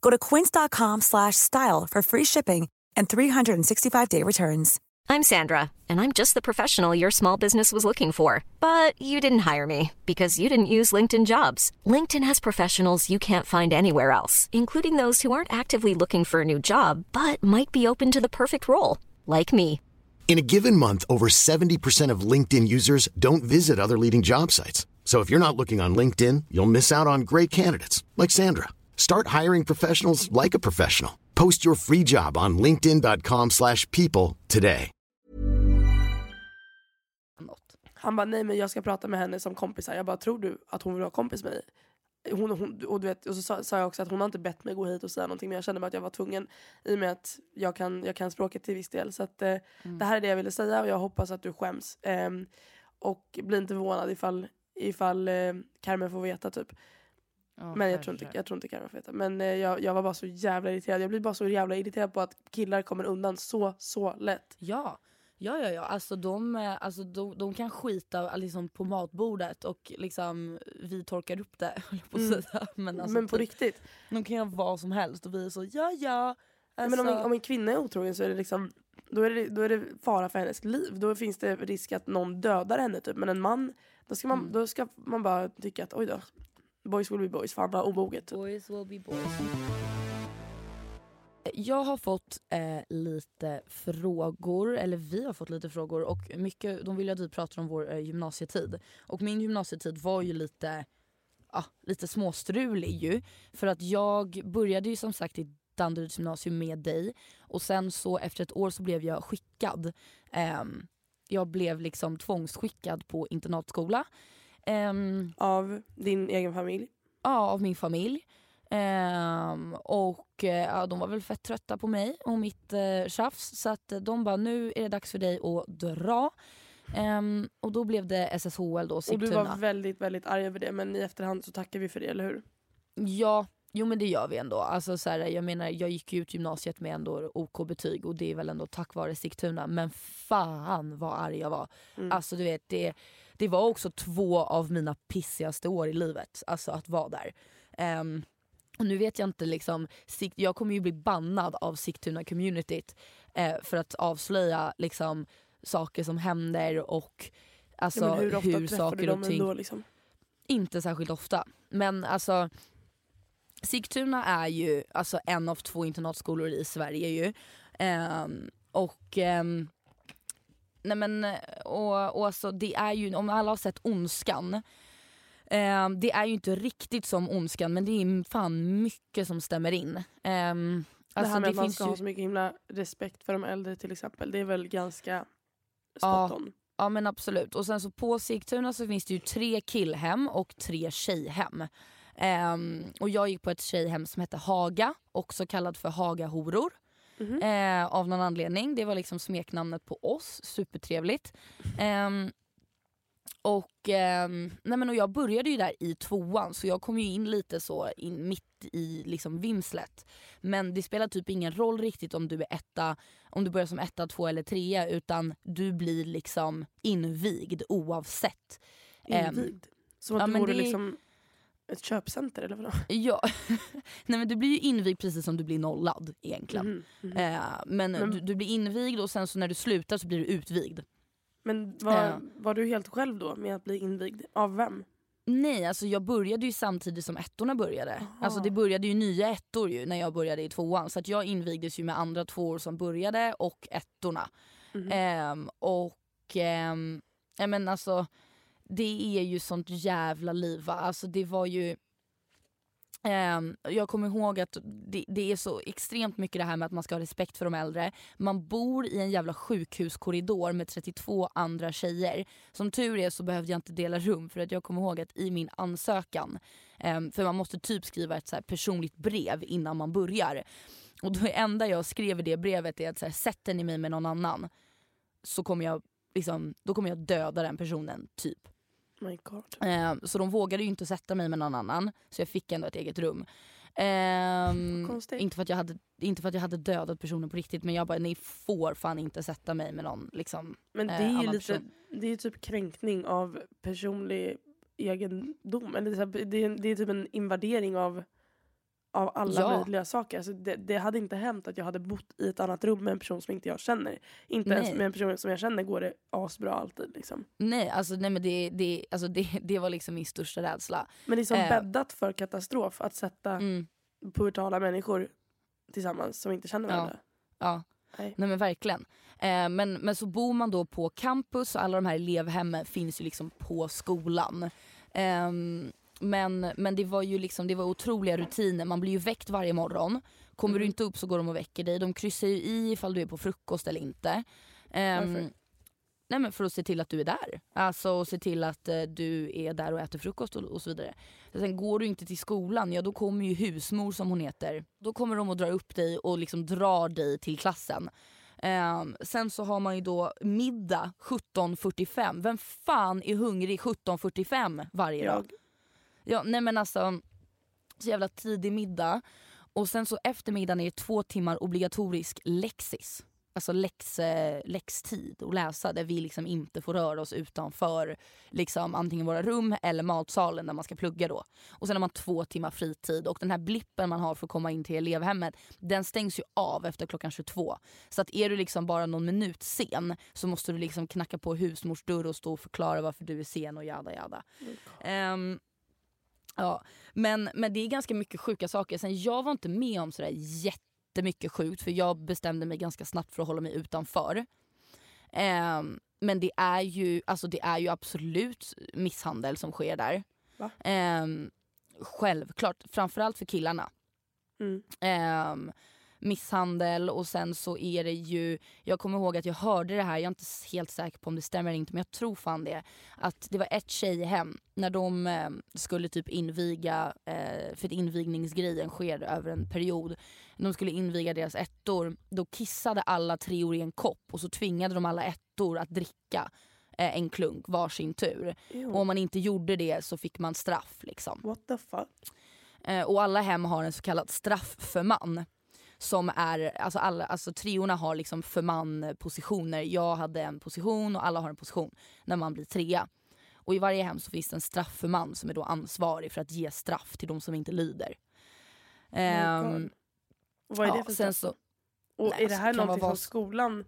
Go to quince.com slash style for free shipping and 365-day returns. I'm Sandra, and I'm just the professional your small business was looking for. But you didn't hire me because you didn't use LinkedIn jobs. LinkedIn has professionals you can't find anywhere else, including those who aren't actively looking for a new job but might be open to the perfect role, like me. In a given month, over 70% of LinkedIn users don't visit other leading job sites. So if you're not looking on LinkedIn, you'll miss out on great candidates like Sandra. Start hiring professionals like a professional. Post your free job on linkedin.com/people today. Han bara nej men jag ska prata med henne som kompisar. Jag bara tror du att hon vill vara kompis med mig? Hon, hon, och, du vet, och så sa, sa jag också att hon har inte bett mig gå hit och säga någonting men jag kände bara att jag var tvungen i och med att jag kan, jag kan språket till viss del. Så att, eh, det här är det jag ville säga och jag hoppas att du skäms. Ehm, och bli inte förvånad ifall, ifall eh, Carmen får veta typ. Ja, Men jag tror, inte, jag tror inte Carmen får veta. Men eh, jag, jag var bara så jävla irriterad. Jag blir bara så jävla irriterad på att killar kommer undan så, så lätt. Ja. Ja, ja, ja. Alltså de, eh, alltså de, de kan skita liksom, på matbordet och liksom, vi torkar upp det. [laughs] på Mm. Men, alltså, men på typ, riktigt. de kan göra vad som helst och vi är så ja ja. Alltså, Men om en, om en kvinna är otrogen så är det liksom då är det, då är det fara för hennes liv. Då finns det risk att någon dödar henne typ. Men en man, då ska man, Mm. då ska man bara tycka att oj då. Boys will be boys, fan vad omoget. Typ. Boys will be boys. Jag har fått eh, lite frågor, eller vi har fått lite frågor och mycket, de vill att vi pratar om vår eh, gymnasietid. Och min gymnasietid var ju lite, ja, lite småstrulig ju. För att jag började ju som sagt i Danderyds gymnasium med dig. Och sen så efter ett år så blev jag skickad. Ehm, jag blev liksom tvångsskickad på internatskola. Ehm, Av din egen familj? ja, av min familj. Ehm, och eh, ja, de var väl fett trötta på mig och mitt eh, tjafs så att eh, de bara nu är det dags för dig att dra. Ehm, och då blev det SSHL då, Och du Sigtuna. var väldigt, väldigt arg över det men i efterhand så tackar vi för det, eller hur? Ja, jo men det gör vi ändå. Alltså, så här, jag menar jag gick ut gymnasiet med ändå OK-betyg och det är väl ändå tack vare Sigtuna. Men fan vad arg jag var. Mm. Alltså du vet det, det var också två av mina pissigaste år i livet. Alltså att vara där. Ehm, och nu vet jag inte liksom, jag kommer ju bli bannad av Sigtuna-communityt eh, för att avslöja liksom saker som händer och alltså ja, hur du saker och ting ändå liksom? inte särskilt ofta. Men alltså Sigtuna är ju alltså en av två internatskolor i Sverige ju. Ehm, och ehm, nej men och, och alltså det är ju, om alla har sett Ondskan ehm, det är ju inte riktigt som Ondskan men det är fan mycket som stämmer in. Ehm, det alltså här med det att man finns ska ju, ha så mycket himla respekt för de äldre till exempel. Det är väl ganska Ja. spot on. Ja men absolut. Och sen så på Sigtuna så finns det ju tre killhem och tre tjejhem. Ehm, och jag gick på ett tjejhem som hette Haga, också kallat för Hagahoror. Mhm. Eh, av någon anledning. Det var liksom smeknamnet på oss, supertrevligt. Ehm, och, ehm, nej men och jag började ju där i tvåan så jag kom ju in lite så in mitt i liksom vimslet. Men det spelar typ ingen roll riktigt om du är etta, om du börjar som etta, två eller trea utan du blir liksom invigd oavsett. Ehm, Invigd. Som att ja, du vore det- liksom ett köpcenter eller vadå? [laughs] Ja, [laughs] nej men du blir ju invigd precis som du blir nollad egentligen. Mhm, mhm. Eh, men Men- du, du blir invigd och sen så när du slutar så blir du utvigd. Men var, Ja. var du helt själv då med att bli invigd? Av vem? Nej, alltså jag började ju samtidigt som ettorna började. Aha. Alltså det började ju nya ettor ju när jag började i tvåan. Så att jag invigdes ju med andra tvåor som började och ettorna. Mhm. Ehm, och ehm, men alltså det är ju sånt jävla liv va. Alltså det var ju Ehm, jag kommer ihåg att det, det är så extremt mycket det här med att man ska ha respekt för de äldre. Man bor i en jävla sjukhuskorridor med 32 andra tjejer. Som tur är så behövde jag inte dela rum för att jag kommer ihåg att i min ansökan, ehm, för man måste typ skriva ett så här personligt brev innan man börjar. Och det enda jag skrev i det brevet är att så här, sätter ni mig med någon annan så kommer jag, liksom, då kommer jag döda den personen, typ. My God. Eh, så de vågade ju inte sätta mig med någon annan, så jag fick ändå ett eget rum. Konstigt. inte, för att jag hade, inte för att jag hade dödat personen på riktigt men jag bara, ni får fan inte sätta mig med någon liksom. Men det eh, är ju annan lite, person. det är ju typ kränkning av personlig egendom. Eller det, är, det är typ en invadering av, av alla Ja. möjliga saker. Alltså det, det hade inte hänt att jag hade bott i ett annat rum med en person som inte jag känner. Inte ens Nej. med en person som jag känner går det asbra alltid. Liksom. Nej, alltså, nej men det, det, alltså, det, det var liksom min största rädsla. Men det är som Eh. bäddat för katastrof att sätta Mm, pubertala människor tillsammans som inte känner Ja. varandra. ja. Nej. Nej men verkligen. Eh, men, men så bor man då på campus och alla de här elevhemmen finns ju liksom på skolan. Ehm, men, men det var ju liksom, det var otroliga rutiner. Man blir ju väckt varje morgon. Kommer du Mm. inte upp så går de och väcker dig. De kryssar ju i ifall du är på frukost eller inte. Varför? Nej men för att se till att du är där. Alltså se till att eh, du är där och äter frukost och, och så vidare. Sen går du inte till skolan, ja då kommer ju husmor som hon heter. Då kommer de och drar upp dig och liksom drar dig till klassen. Ehm, sen så har man ju då middag 17.45. Vem fan är hungrig 17.45 varje dag? Jag, Ja, nej men alltså, så jävla tidig middag. Och sen så eftermiddagen är det två timmar obligatorisk läxis. Alltså läx, eh, läxtid och läsa där vi liksom inte får röra oss utanför liksom antingen våra rum eller matsalen där man ska plugga då. Och sen har man två timmar fritid och den här blippen man har för att komma in till elevhemmet den stängs ju av efter klockan 22. Så att är du liksom bara någon minut sen så måste du liksom knacka på husmors dörr och stå och förklara varför du är sen och jada jada. Ehm, ja, men, men det är ganska mycket sjuka saker. Sen jag var inte med om sådär jättemycket sjukt för jag bestämde mig ganska snabbt för att hålla mig utanför. Ehm, men det är, ju, alltså det är ju absolut misshandel som sker där. Ehm, självklart, framförallt för killarna. mm. Ehm, misshandel och sen så är det ju, jag kommer ihåg att jag hörde det här, jag är inte helt säker på om det stämmer eller inte men jag tror fan det. Att det var ett tjejhem när de eh, skulle typ inviga, eh, för invigningsgrejen sker över en period. De skulle inviga deras ettor, då kissade alla treor i en kopp och så tvingade de alla ettor att dricka eh, en klunk varsin tur. Ew. Och om man inte gjorde det så fick man straff liksom. What the fuck? Eh, och alla hem har en så kallad straffförman. Som är, alltså, alla, alltså triorna har liksom förman-positioner. Jag hade en position och alla har en position när man blir trea. Och i varje hem så finns det en straffförman som är då ansvarig för att ge straff till de som inte lyder. Och vad är det ja, för straff? så, Och nej, är det alltså, här kan vara någonting som skolan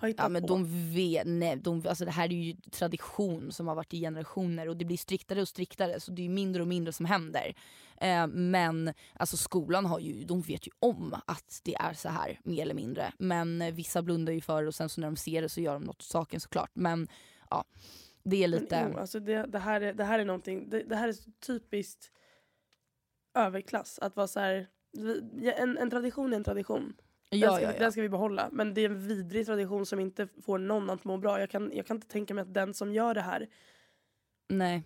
har hittat Ja men på? de vet, nej, de, alltså det här är ju tradition som har varit i generationer och det blir striktare och striktare så det är mindre och mindre som händer. Eh, men alltså skolan har ju, de vet ju om att det är så här mer eller mindre. Men eh, vissa blundar ju för det och sen så när de ser det så gör de något åt saken såklart. Men ja, det är lite... Men, jo, alltså det, det, här är, det här är någonting, det, det här är typiskt överklass. Att vara så här, en, en tradition är en tradition. Den, ja, ska, ja, ja. den ska vi behålla. Men det är en vidrig tradition som inte får någon att må bra. Jag kan, jag kan inte tänka mig att den som gör det här Nej.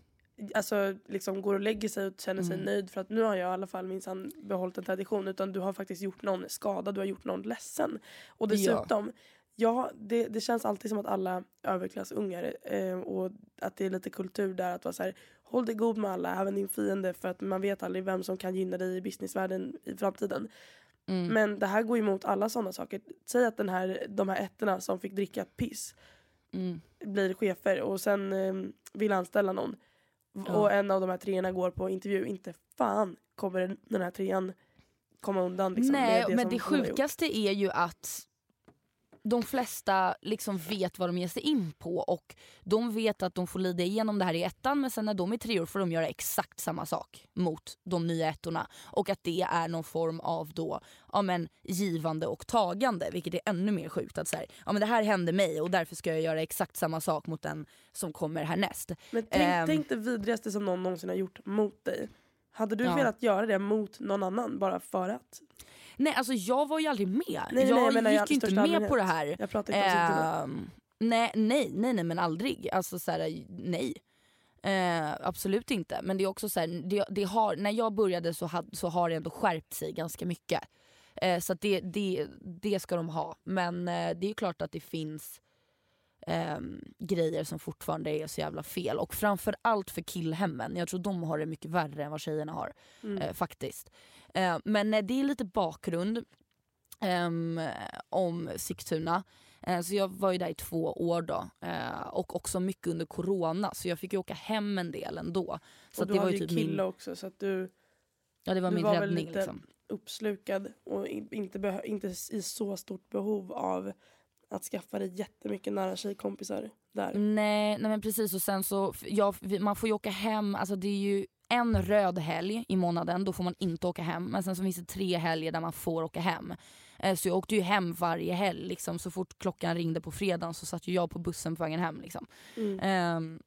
Alltså, liksom går och lägger sig och känner sig Mm. nöjd för att nu har jag i alla fall minsann behållit en tradition. Utan du har faktiskt gjort någon skadad, du har gjort någon ledsen. Och Ja. dessutom, ja, det, det känns alltid som att alla överklassungar eh, och att det är lite kultur där att vara så här, håll dig god med alla, även din fiende för att man vet aldrig vem som kan gynna dig i businessvärlden i framtiden. Mm. Men det här går emot alla sådana saker. Säg att den här, de här ettorna som fick dricka piss Mm. blir chefer och sen eh, vill anställa någon. Ja. Och en av de här treorna går på intervju. Inte fan kommer den här trean komma undan. Liksom, Nej, med men det sjukaste är ju att de flesta liksom vet vad de ger sig in på och de vet att de får lida igenom det här i ettan men sen när de är tre år får de göra exakt samma sak mot de nya ettorna. Och att det är någon form av då, ja, men, givande och tagande vilket är ännu mer sjukt. Att så här, ja, men det här hände mig och därför ska jag göra exakt samma sak mot den som kommer härnäst. Men tänk, Ehm. tänk det vidrigaste som någon någonsin har gjort mot dig. Hade du Ja. velat göra det mot någon annan bara för att? Nej alltså jag var ju aldrig med. Nej, nej, jag jag menar gick ju inte med på det här. Jag pratar inte om. Ehm, nej, nej, nej, nej men aldrig. Alltså så här, nej. Eh, absolut inte. Men det är också så här, det, det har, när jag började så, had, så har det ändå skärpt sig ganska mycket. Eh, så det, det, det ska de ha. Men eh, det är ju klart att det finns ehm, grejer som fortfarande är så jävla fel. Och framförallt för killhemmen. Jag tror de har det mycket värre än vad tjejerna har. Mm. Eh, faktiskt. Eh, men eh, det är lite bakgrund ehm, om Sigtuna. Eh, så jag var ju där i två år då. Eh, och också mycket under corona så jag fick ju åka hem en del ändå. Så och du det hade ju typ kille min, också så att du ja, det var du min var väl räddning. lite- Liksom. uppslukad och in, inte, inte i så stort behov av att skaffa dig jättemycket nära tjejkompisar där. Nej, nej men precis och sen så, ja, man får ju åka hem, alltså det är ju en röd helg i månaden, då får man inte åka hem. Men sen så finns det tre helger där man får åka hem. Eh, Så jag åkte ju hem varje helg liksom. Så fort klockan ringde på fredagen så satt jag på bussen på vägen hem liksom. Mm. Ehm,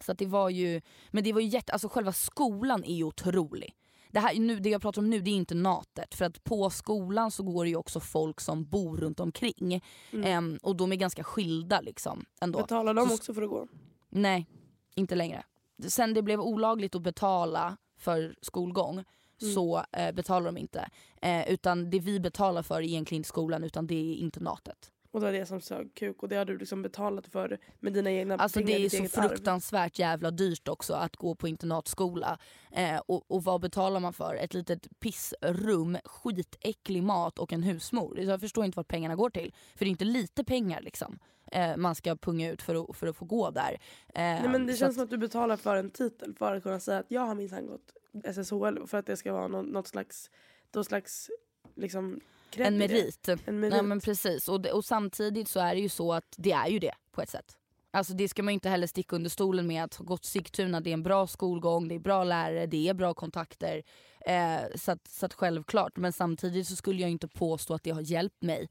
så att det var ju, men det var ju jätte, alltså själva skolan är ju otrolig. Det, här, nu, det jag pratar om nu det är internatet för att på skolan så går det ju också folk som bor runt omkring. Mm. Ehm, och de är ganska skilda liksom. Ändå. Betalar de Så- också för att gå? Nej, inte längre. Sen det blev olagligt att betala för skolgång Mm. så eh, betalar de inte. Eh, utan det vi betalar för är egentligen inte skolan utan det är internatet. Och det var det som sög kuk och det har du liksom betalat för med dina egna Alltså pengar, det är så eget arv. fruktansvärt jävla dyrt också att gå på internatskola. Eh, och, och vad betalar man för? Ett litet pissrum, skitäcklig mat och en husmor. Jag förstår inte vart pengarna går till. För det är inte lite pengar liksom. Eh, man ska punga ut för att, för att få gå där. Eh, Nej, men det känns att- som att du betalar för en titel för att kunna säga att jag har minsann gått SSHL för att det ska vara något, något slags, något slags liksom, en merit. En merit. Ja men precis och, det, och samtidigt så är det ju så att det är ju det på ett sätt. Alltså det ska man ju inte heller sticka under stolen med att ha gått Sigtuna, det är en bra skolgång, det är bra lärare, det är bra kontakter. Eh, så, att, så att självklart, men samtidigt så skulle jag inte påstå att det har hjälpt mig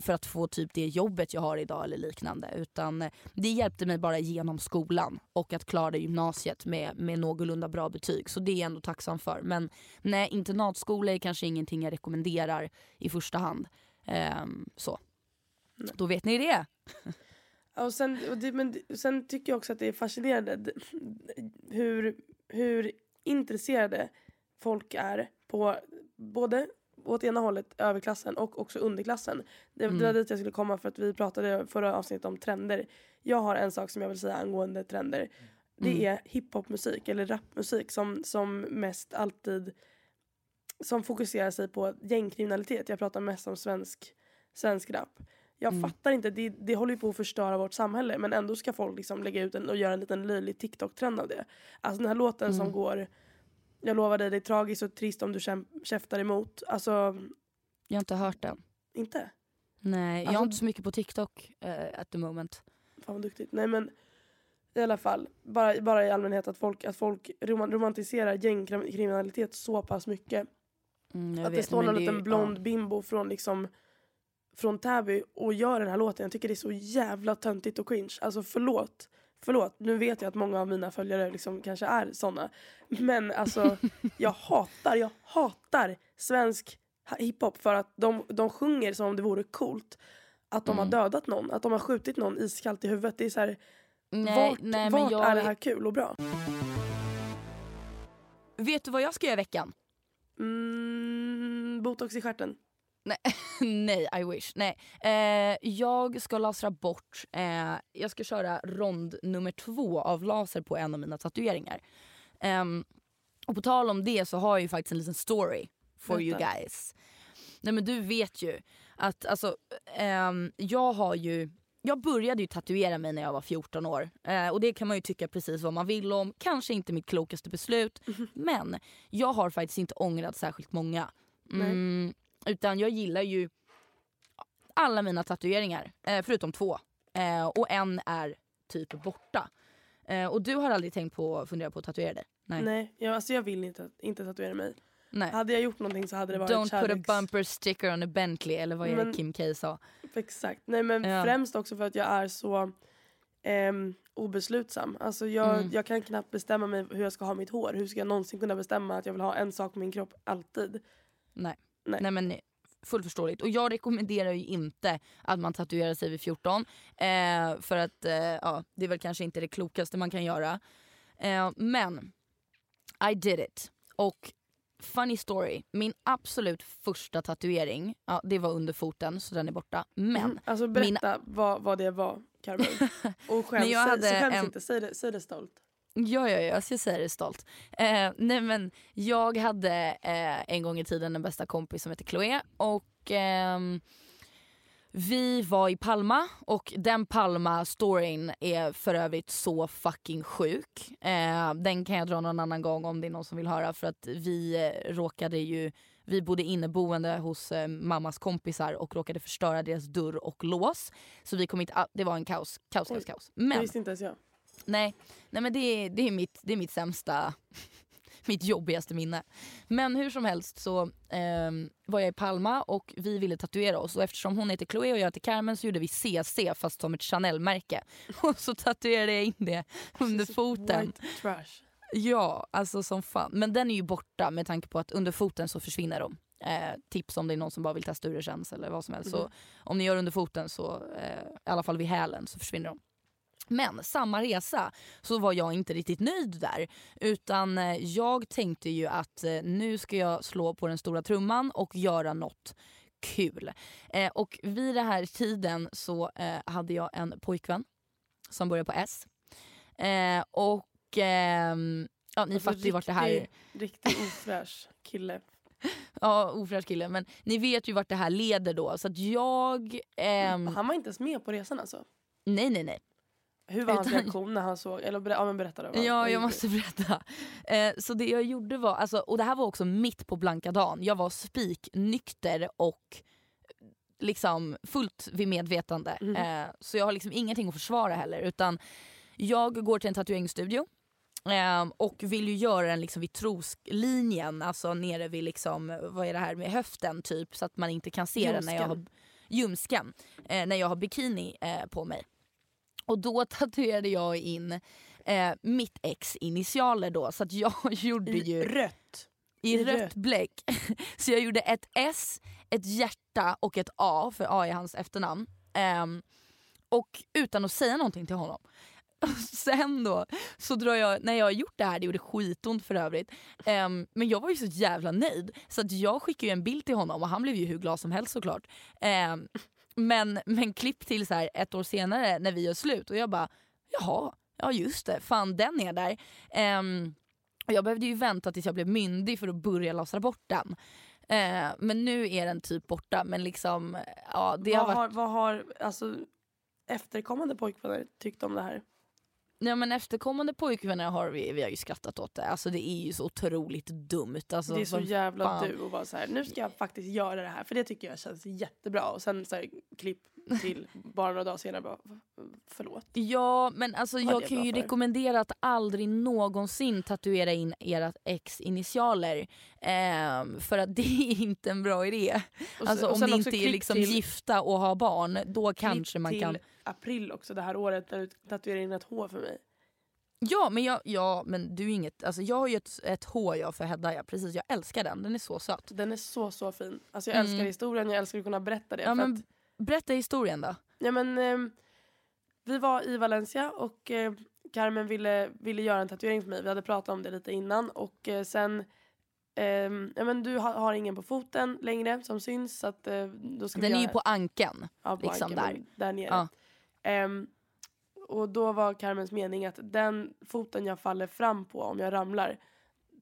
för att få typ det jobbet jag har idag eller liknande. Utan eh, det hjälpte mig bara genom skolan och att klara gymnasiet med, med någorlunda bra betyg. Så det är jag ändå tacksam för. Men nej, internatskola är kanske ingenting jag rekommenderar i första hand. Ehm, så. Då vet ni det. Och sen, och det, men sen tycker jag också att det är fascinerande hur, hur intresserade folk är på både åt ena hållet överklassen och också underklassen. Det, det var dit jag skulle komma för att vi pratade förra avsnittet om trender. Jag har en sak som jag vill säga angående trender. Det är hiphopmusik eller rapmusik som, som mest alltid som fokuserar sig på gängkriminalitet. Jag pratar mest om svensk, svensk rap. Jag fattar inte, det, det håller ju på att förstöra vårt samhälle men ändå ska folk liksom lägga ut en och göra en liten löjlig TikTok-trend av det. Alltså den här låten som går Jag lovar dig, det är tragiskt och trist om du käftar emot. Alltså, Jag har inte hört den. inte? Nej, jag Alltså- har inte så mycket på TikTok uh, at the moment. Fan vad duktigt. Nej men i alla fall, bara, bara i allmänhet att folk, att folk rom- romantiserar gängkriminalitet så pass mycket. Mm, jag att det vet, står någon liten blond ja. bimbo från liksom från Täby och gör den här låten. Jag tycker det är så jävla töntigt och cringe. Alltså förlåt. Förlåt, nu vet jag att många av mina följare liksom kanske är såna. Men alltså [laughs] jag hatar, jag hatar svensk hiphop för att de, de sjunger som om det vore coolt. Att de Mm. har dödat någon, att de har skjutit någon iskallt i huvudet. Det är så här, Nej, vart nej, vart jag... är det här kul och bra? Vet du vad jag ska göra i veckan? Mm, botox i stjärten. [laughs] Nej, I wish. Nej. Eh, jag ska lasra bort, eh, jag ska köra rond nummer två av laser på en av mina tatueringar. Ehm, och på tal om det så har jag ju faktiskt en liten story for you Berätta. guys. Nej men du vet ju att alltså, ehm, jag har ju jag började ju tatuera mig när jag var 14 år. Eh, och det kan man ju tycka precis vad man vill om. Kanske inte mitt klokaste beslut. [laughs] Men jag har faktiskt inte ångrat särskilt många. Mm, utan jag gillar ju alla mina tatueringar. Eh, förutom två. Eh, och en är typ borta. Eh, och du har aldrig tänkt på fundera på att tatuera dig? Nej. Nej, jag, alltså jag vill inte, inte tatuera mig. Nej. Hade jag gjort någonting så hade det varit Don't put a kärleks... bumper sticker on a Bentley eller vad Men- Kim K sa? Exakt. Nej men Ja. främst också för att jag är så ehm, obeslutsam. Alltså jag, Mm. jag kan knappt bestämma mig hur jag ska ha mitt hår. Hur ska jag någonsin kunna bestämma att jag vill ha en sak på min kropp alltid? Nej. Nej. Nej. men fullt förståeligt. Och jag rekommenderar ju inte att man tatuerar sig vid 14. Eh, för att eh, ja, det är väl kanske inte det klokaste man kan göra. Eh, men I did it. Och funny story, min absolut första tatuering, ja, det var under foten så den är borta. Men Alltså berätta vad, vad det var Carmen. [laughs] Och skäms, Men jag hade säg skäms en- inte, säg det, säg det stolt. Ja, ja, ja, jag ska säga det stolt. Eh, nej men jag hade eh, en gång i tiden en bästa kompis som heter Chloé och ehm, vi var i Palma och den Palma-storyn är för övrigt så fucking sjuk. Eh, den kan jag dra någon annan gång om det är någon som vill höra för att vi eh, råkade ju vi bodde inneboende hos eh, mammas kompisar och råkade förstöra deras dörr och lås. Så vi kom inte, ah, det var en kaos, kaos, kaos, kaos. Det Men visste inte ens jag. Nej, nej men det, är- det, är mitt, det är mitt sämsta, [laughs] mitt jobbigaste minne. Men hur som helst så ehm, var jag i Palma och vi ville tatuera oss och eftersom hon heter Chloé och jag heter Carmen så gjorde vi CC fast som ett Chanel-märke. [laughs] Och så tatuerade jag in det under foten. Trash. Ja, alltså som fan. Men den är ju borta med tanke på att under foten så försvinner de. Eh, tips om det är någon som bara vill testa hur det känns eller vad som helst. Så om ni gör under foten så, eh, i alla fall vid hälen, så försvinner de. Men samma resa så var jag inte riktigt nöjd där. Utan eh, jag tänkte ju att eh, nu ska jag slå på den stora trumman och göra något kul. Eh, och vid den här tiden så eh, hade jag en pojkvän som började på S. Eh, och ehm, ja, ni Alltså, fattar ju vart det här... riktig- Riktigt ofräsch kille. [laughs] Ja, ofräsch kille. Men ni vet ju vart det här leder då. Så att jag... ehm, Han var inte ens med på resan alltså. nej, nej, nej. Hur var hans Utan- reaktion när han såg, eller ber, ja, men berätta då. Ja, jag måste berätta. Eh, så det jag gjorde var, alltså, och det här var också mitt på blanka dagen. Jag var spiknykter och liksom fullt vid medvetande. Mhm. Eh, så jag har liksom ingenting att försvara heller. Utan jag går till en tatueringsstudio eh, och vill ju göra den liksom vid troslinjen, alltså nere vid liksom, vad är det här med höften typ så att man inte kan se den när jag har Ljumsken. ljumsken eh, när jag har bikini eh, på mig. Och då [laughs] tatuerade jag in eh, mitt ex initialer då så att jag [laughs] gjorde I ju rött. i i rött rött. bläck. [laughs] Så jag gjorde ett S, ett hjärta och ett A, för A är hans efternamn. Ehm, och utan att säga någonting till honom. Sen då, så drar jag, när jag har gjort det här, det gjorde skitont för övrigt. ehm, men jag var ju så jävla nöjd så att jag skickade en bild till honom och han blev ju hur glad som helst såklart. Ehm, men, men klipp till så här ett år senare när vi gör slut och jag bara jaha, ja just det, fan den är där. Och jag behövde ju vänta tills jag blev myndig för att börja lasra bort den. Eh, men nu är den typ borta men liksom, ja det har vad, varit... har, vad har alltså, efterkommande pojkvänner tyckt om det här? Ja, men efterkommande pojkvänner har vi, vi har ju skrattat åt det. Alltså det är ju så otroligt dumt. Alltså, det är så jävla fan. du och bara så här, nu ska jag faktiskt göra det här för det tycker jag känns jättebra och sen så här, klipp till bara några dagar senare bara förlåt. Ja men alltså jag det kan ju rekommendera att aldrig någonsin tatuera in ert ex initialer. Ehm, för att [laughs] det är inte en bra idé. Och Alltså och om ni inte är liksom till- gifta och har barn, då kanske man till kan... april också det här året när du tatuerade in ett H för mig. Ja men, jag, ja, men du är inget, alltså jag har ju ett, ett H jag för Hedda, ja, precis jag älskar den, den är så söt. Den är så så fin. Alltså jag Mm. älskar historien, jag älskar att kunna berätta det. Ja, men, att, berätta historien då. ja, men, ehm, vi var i Valencia och eh, Carmen ville, ville göra en tatuering för mig. Vi hade pratat om det lite innan och eh, sen ehm, ja, men du har, har ingen på foten längre som syns så att eh, då ska vi Den är göra, ju på ankeln. ja, på liksom ankeln, där. där nere. Ja. Ehm, och då var Carmens mening att den foten jag faller fram på om jag ramlar,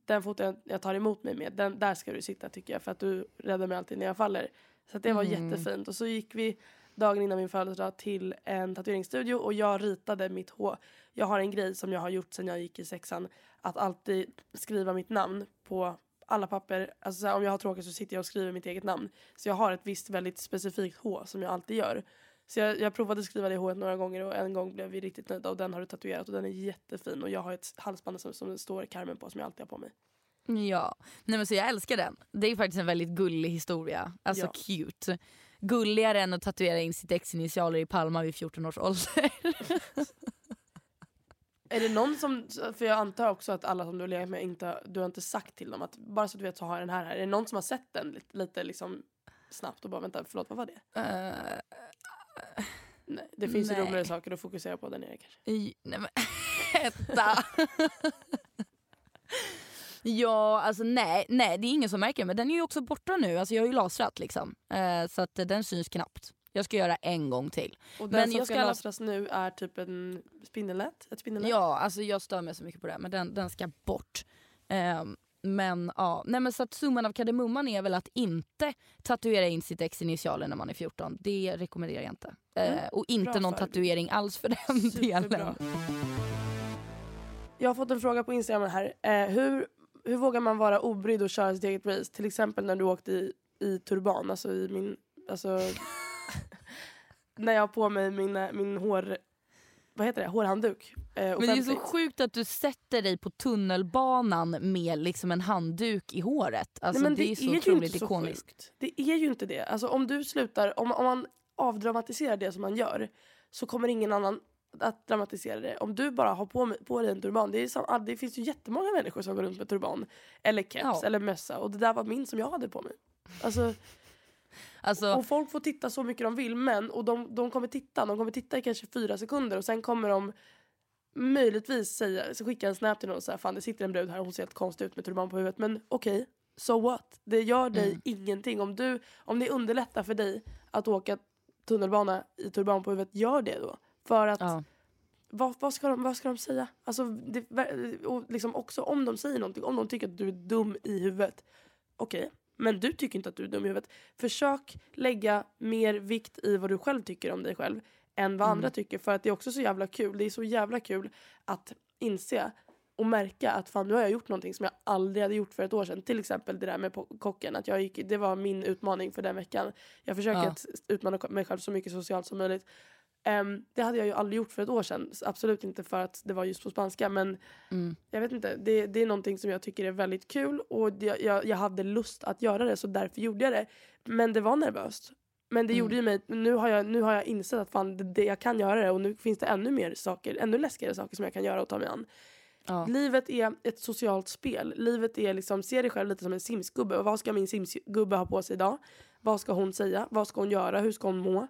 den foten jag tar emot mig med, den, där ska du sitta tycker jag för att du räddar mig alltid när jag faller. Så det var Mm. jättefint. Och så gick vi dagen innan min födelsedag till en tatueringsstudio och jag ritade mitt H. Jag har en grej som jag har gjort sedan jag gick i sexan, att alltid skriva mitt namn på alla papper. Alltså så här, om jag har tråkigt så sitter jag och skriver mitt eget namn. Så jag har ett visst väldigt specifikt H som jag alltid gör. Så jag, jag provade skriva det H några gånger och en gång blev vi riktigt nöjda och den har du tatuerat och den är jättefin och jag har ett halsband som, som det står Carmen på som jag alltid har på mig. Ja, nej men så jag älskar den. Det är faktiskt en väldigt gullig historia. Alltså Ja. cute. Gulligare än att tatuera in sitt ex initialer i Palma vid 14 års ålder. [laughs] Är det någon som, för jag antar också att alla som du har legat med inte, du har inte sagt till dem att bara så att du vet så har jag den här här. Är det någon som har sett den lite, lite liksom snabbt och bara vänta förlåt vad var det? Eh, Nej, det finns ju roligare saker att fokusera på där nere kanske. i- nej men [laughs] Hedda. [laughs] Ja, alltså nej, nej det är ingen som märker men den är ju också borta nu. Alltså jag har ju lasrat liksom. Eh, så att eh, den syns knappt. Jag ska göra en gång till. Och den Men som jag ska, lasras nu är typ en spindelnät? Ett spindelnät? Ja, alltså jag stör mig så mycket på det men den, den ska bort. Ehm, men ja, nej men så att summan av kardemumman är väl att inte tatuera in sitt ex initialer när man är 14. Det rekommenderar jag inte. Eh, Mm, och inte bra någon tatuering alls för den Superbra. delen. Jag har fått en fråga på Instagram här. Eh, hur, hur vågar man vara obrydd och köra sitt eget race? Till exempel när du åkte i, i turban, alltså i min... Alltså, [laughs] när jag har på mig min, min hår... Vad heter det? Hårhandduk. Eh, Men det är så sjukt att du sätter dig på tunnelbanan med liksom en handduk i håret. Alltså Nej, men det, är så ju otroligt ikoniskt. Det är ju inte det. Alltså om du slutar, om, om man avdramatiserar det som man gör så kommer ingen annan att dramatisera det. Om du bara har på, på dig en turban, det, är sam, ah, det finns ju jättemånga människor som går runt med turban. Eller keps Ja. eller mössa och det där var min som jag hade på mig. Alltså, Alltså, och folk får titta så mycket de vill men och de, de kommer titta, de kommer titta i kanske fyra sekunder och sen kommer de möjligtvis säga, så skicka en snap till någon och säga fan det sitter en brud här hon ser helt konstig ut med turban på huvudet men okej, so what? Det gör dig Mm. ingenting. Om, du, om det underlättar för dig att åka tunnelbana i turban på huvudet, gör det då. För att ja. vad, vad, ska de, vad ska de säga? Alltså, det, och liksom också om de säger någonting, om de tycker att du är dum i huvudet. Okej, men du tycker inte att du är dum i huvudet. Försök lägga mer vikt i vad du själv tycker om dig själv än vad andra tycker. För att det är också så jävla kul. Det är så jävla kul att inse och märka att fan nu har jag gjort någonting som jag aldrig hade gjort för ett år sedan. Till exempel det där med kocken. Att jag gick, det var min utmaning för den veckan. Jag försöker Ja. att utmana mig själv så mycket socialt som möjligt. Ehm, det hade jag ju aldrig gjort för ett år sedan. Absolut inte för att det var just på spanska men Mm. jag vet inte. Det, det är någonting som jag tycker är väldigt kul och det, jag, jag hade lust att göra det så därför gjorde jag det. Men det var nervöst. Men det gjorde ju mig, nu har jag, nu har jag insett att fan det, det, jag kan göra det och nu finns det ännu mer saker, ännu läskigare saker som jag kan göra och ta mig an. Ja. Livet är ett socialt spel. Livet är liksom, se dig själv lite som en simsgubbe. Och vad ska min simsgubbe ha på sig idag? Vad ska hon säga? Vad ska hon göra? Hur ska hon må?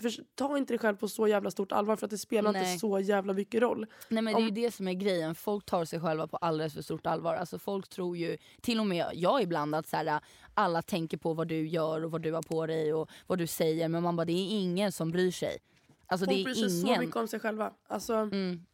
För, ta inte dig själv på så jävla stort allvar för att det spelar Nej. inte så jävla mycket roll. Nej men det är ju Om- det som är grejen, folk tar sig själva på alldeles för stort allvar. Alltså folk tror ju, till och med jag ibland att så här, alla tänker på vad du gör och vad du har på dig och vad du säger men man bara det är ingen som bryr sig. Alltså Folk det bryr är sig så ingen. mycket om sig själva. Alltså, Mm.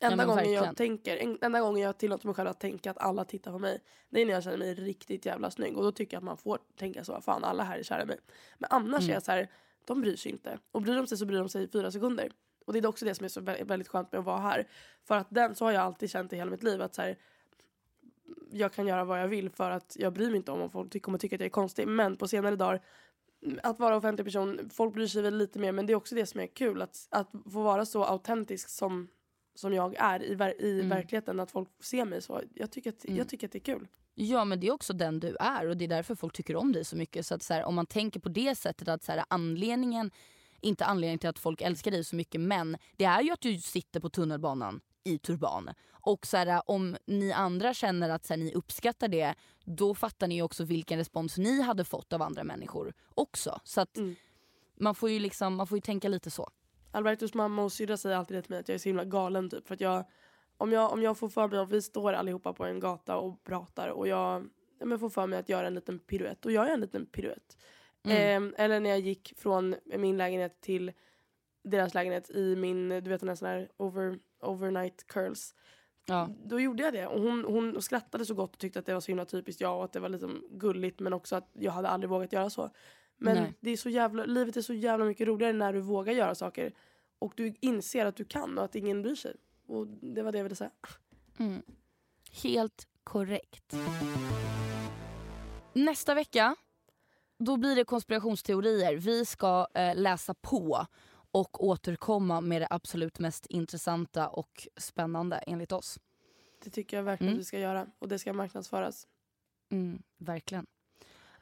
enda, men gången jag tänker, en, enda gången jag tillåter mig själv att tänka att alla tittar på mig. Det är när jag känner mig riktigt jävla snygg. Och då tycker jag att man får tänka så. Fan alla här är kära i mig. Men annars Mm. är jag så här, de bryr sig inte. Och bryr de sig så bryr de sig i fyra sekunder. Och det är också det som är så vä- väldigt skönt med att vara här. För att den, så har jag alltid känt i hela mitt liv. att så här, Jag kan göra vad jag vill för att jag bryr mig inte om om folk kommer tycka att jag är konstig. Men på senare dagar att vara offentlig person, folk bryr sig väl lite mer men det är också det som är kul. Att, att få vara så autentisk som, som jag är i, ver, i Mm. verkligheten. Att folk ser mig så. Jag tycker, att, jag tycker att det är kul. Ja men det är också den du är och det är därför folk tycker om dig så mycket. Så att så här, om man tänker på det sättet att så här, anledningen, inte anledningen till att folk älskar dig så mycket men det är ju att du sitter på tunnelbanan i turban. Och så här, om ni andra känner att så här, ni uppskattar det då fattar ni också vilken respons ni hade fått av andra människor också. Så att Mm. man, får ju liksom, man får ju tänka lite så. Albertos mamma och syrra säger alltid det till mig att jag är så himla galen typ. För att jag, om, jag, om jag får för mig, om vi står allihopa på en gata och pratar och jag, ja, men får för mig att göra en liten piruett, då gör jag en liten piruett. Mm. Eh, eller när jag gick från min lägenhet till deras lägenhet i min, du vet den här sån här over, overnight curls. Ja. Då gjorde jag det och hon, hon skrattade så gott och tyckte att det var så himla typiskt jag och att det var liksom gulligt men också att jag hade aldrig vågat göra så. Men Nej. det är så jävla, livet är så jävla mycket roligare när du vågar göra saker och du inser att du kan och att ingen bryr sig. Och det var det jag ville säga. Mm. Helt korrekt. Nästa vecka då blir det konspirationsteorier. Vi ska eh, läsa på och återkomma med det absolut mest intressanta och spännande enligt oss. Det tycker jag verkligen Mm. vi ska göra och det ska marknadsföras. Mm, verkligen.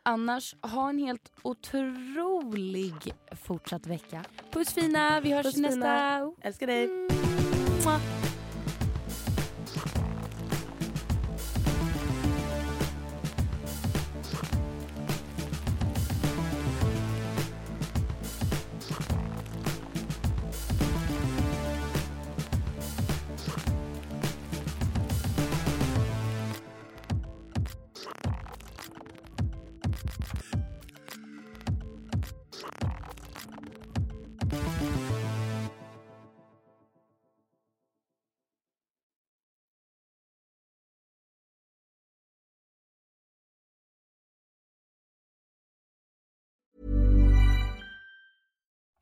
Annars, ha en helt otrolig fortsatt vecka. Puss fina, vi hörs Puss, nästa... fina. Älskar dig! 吗？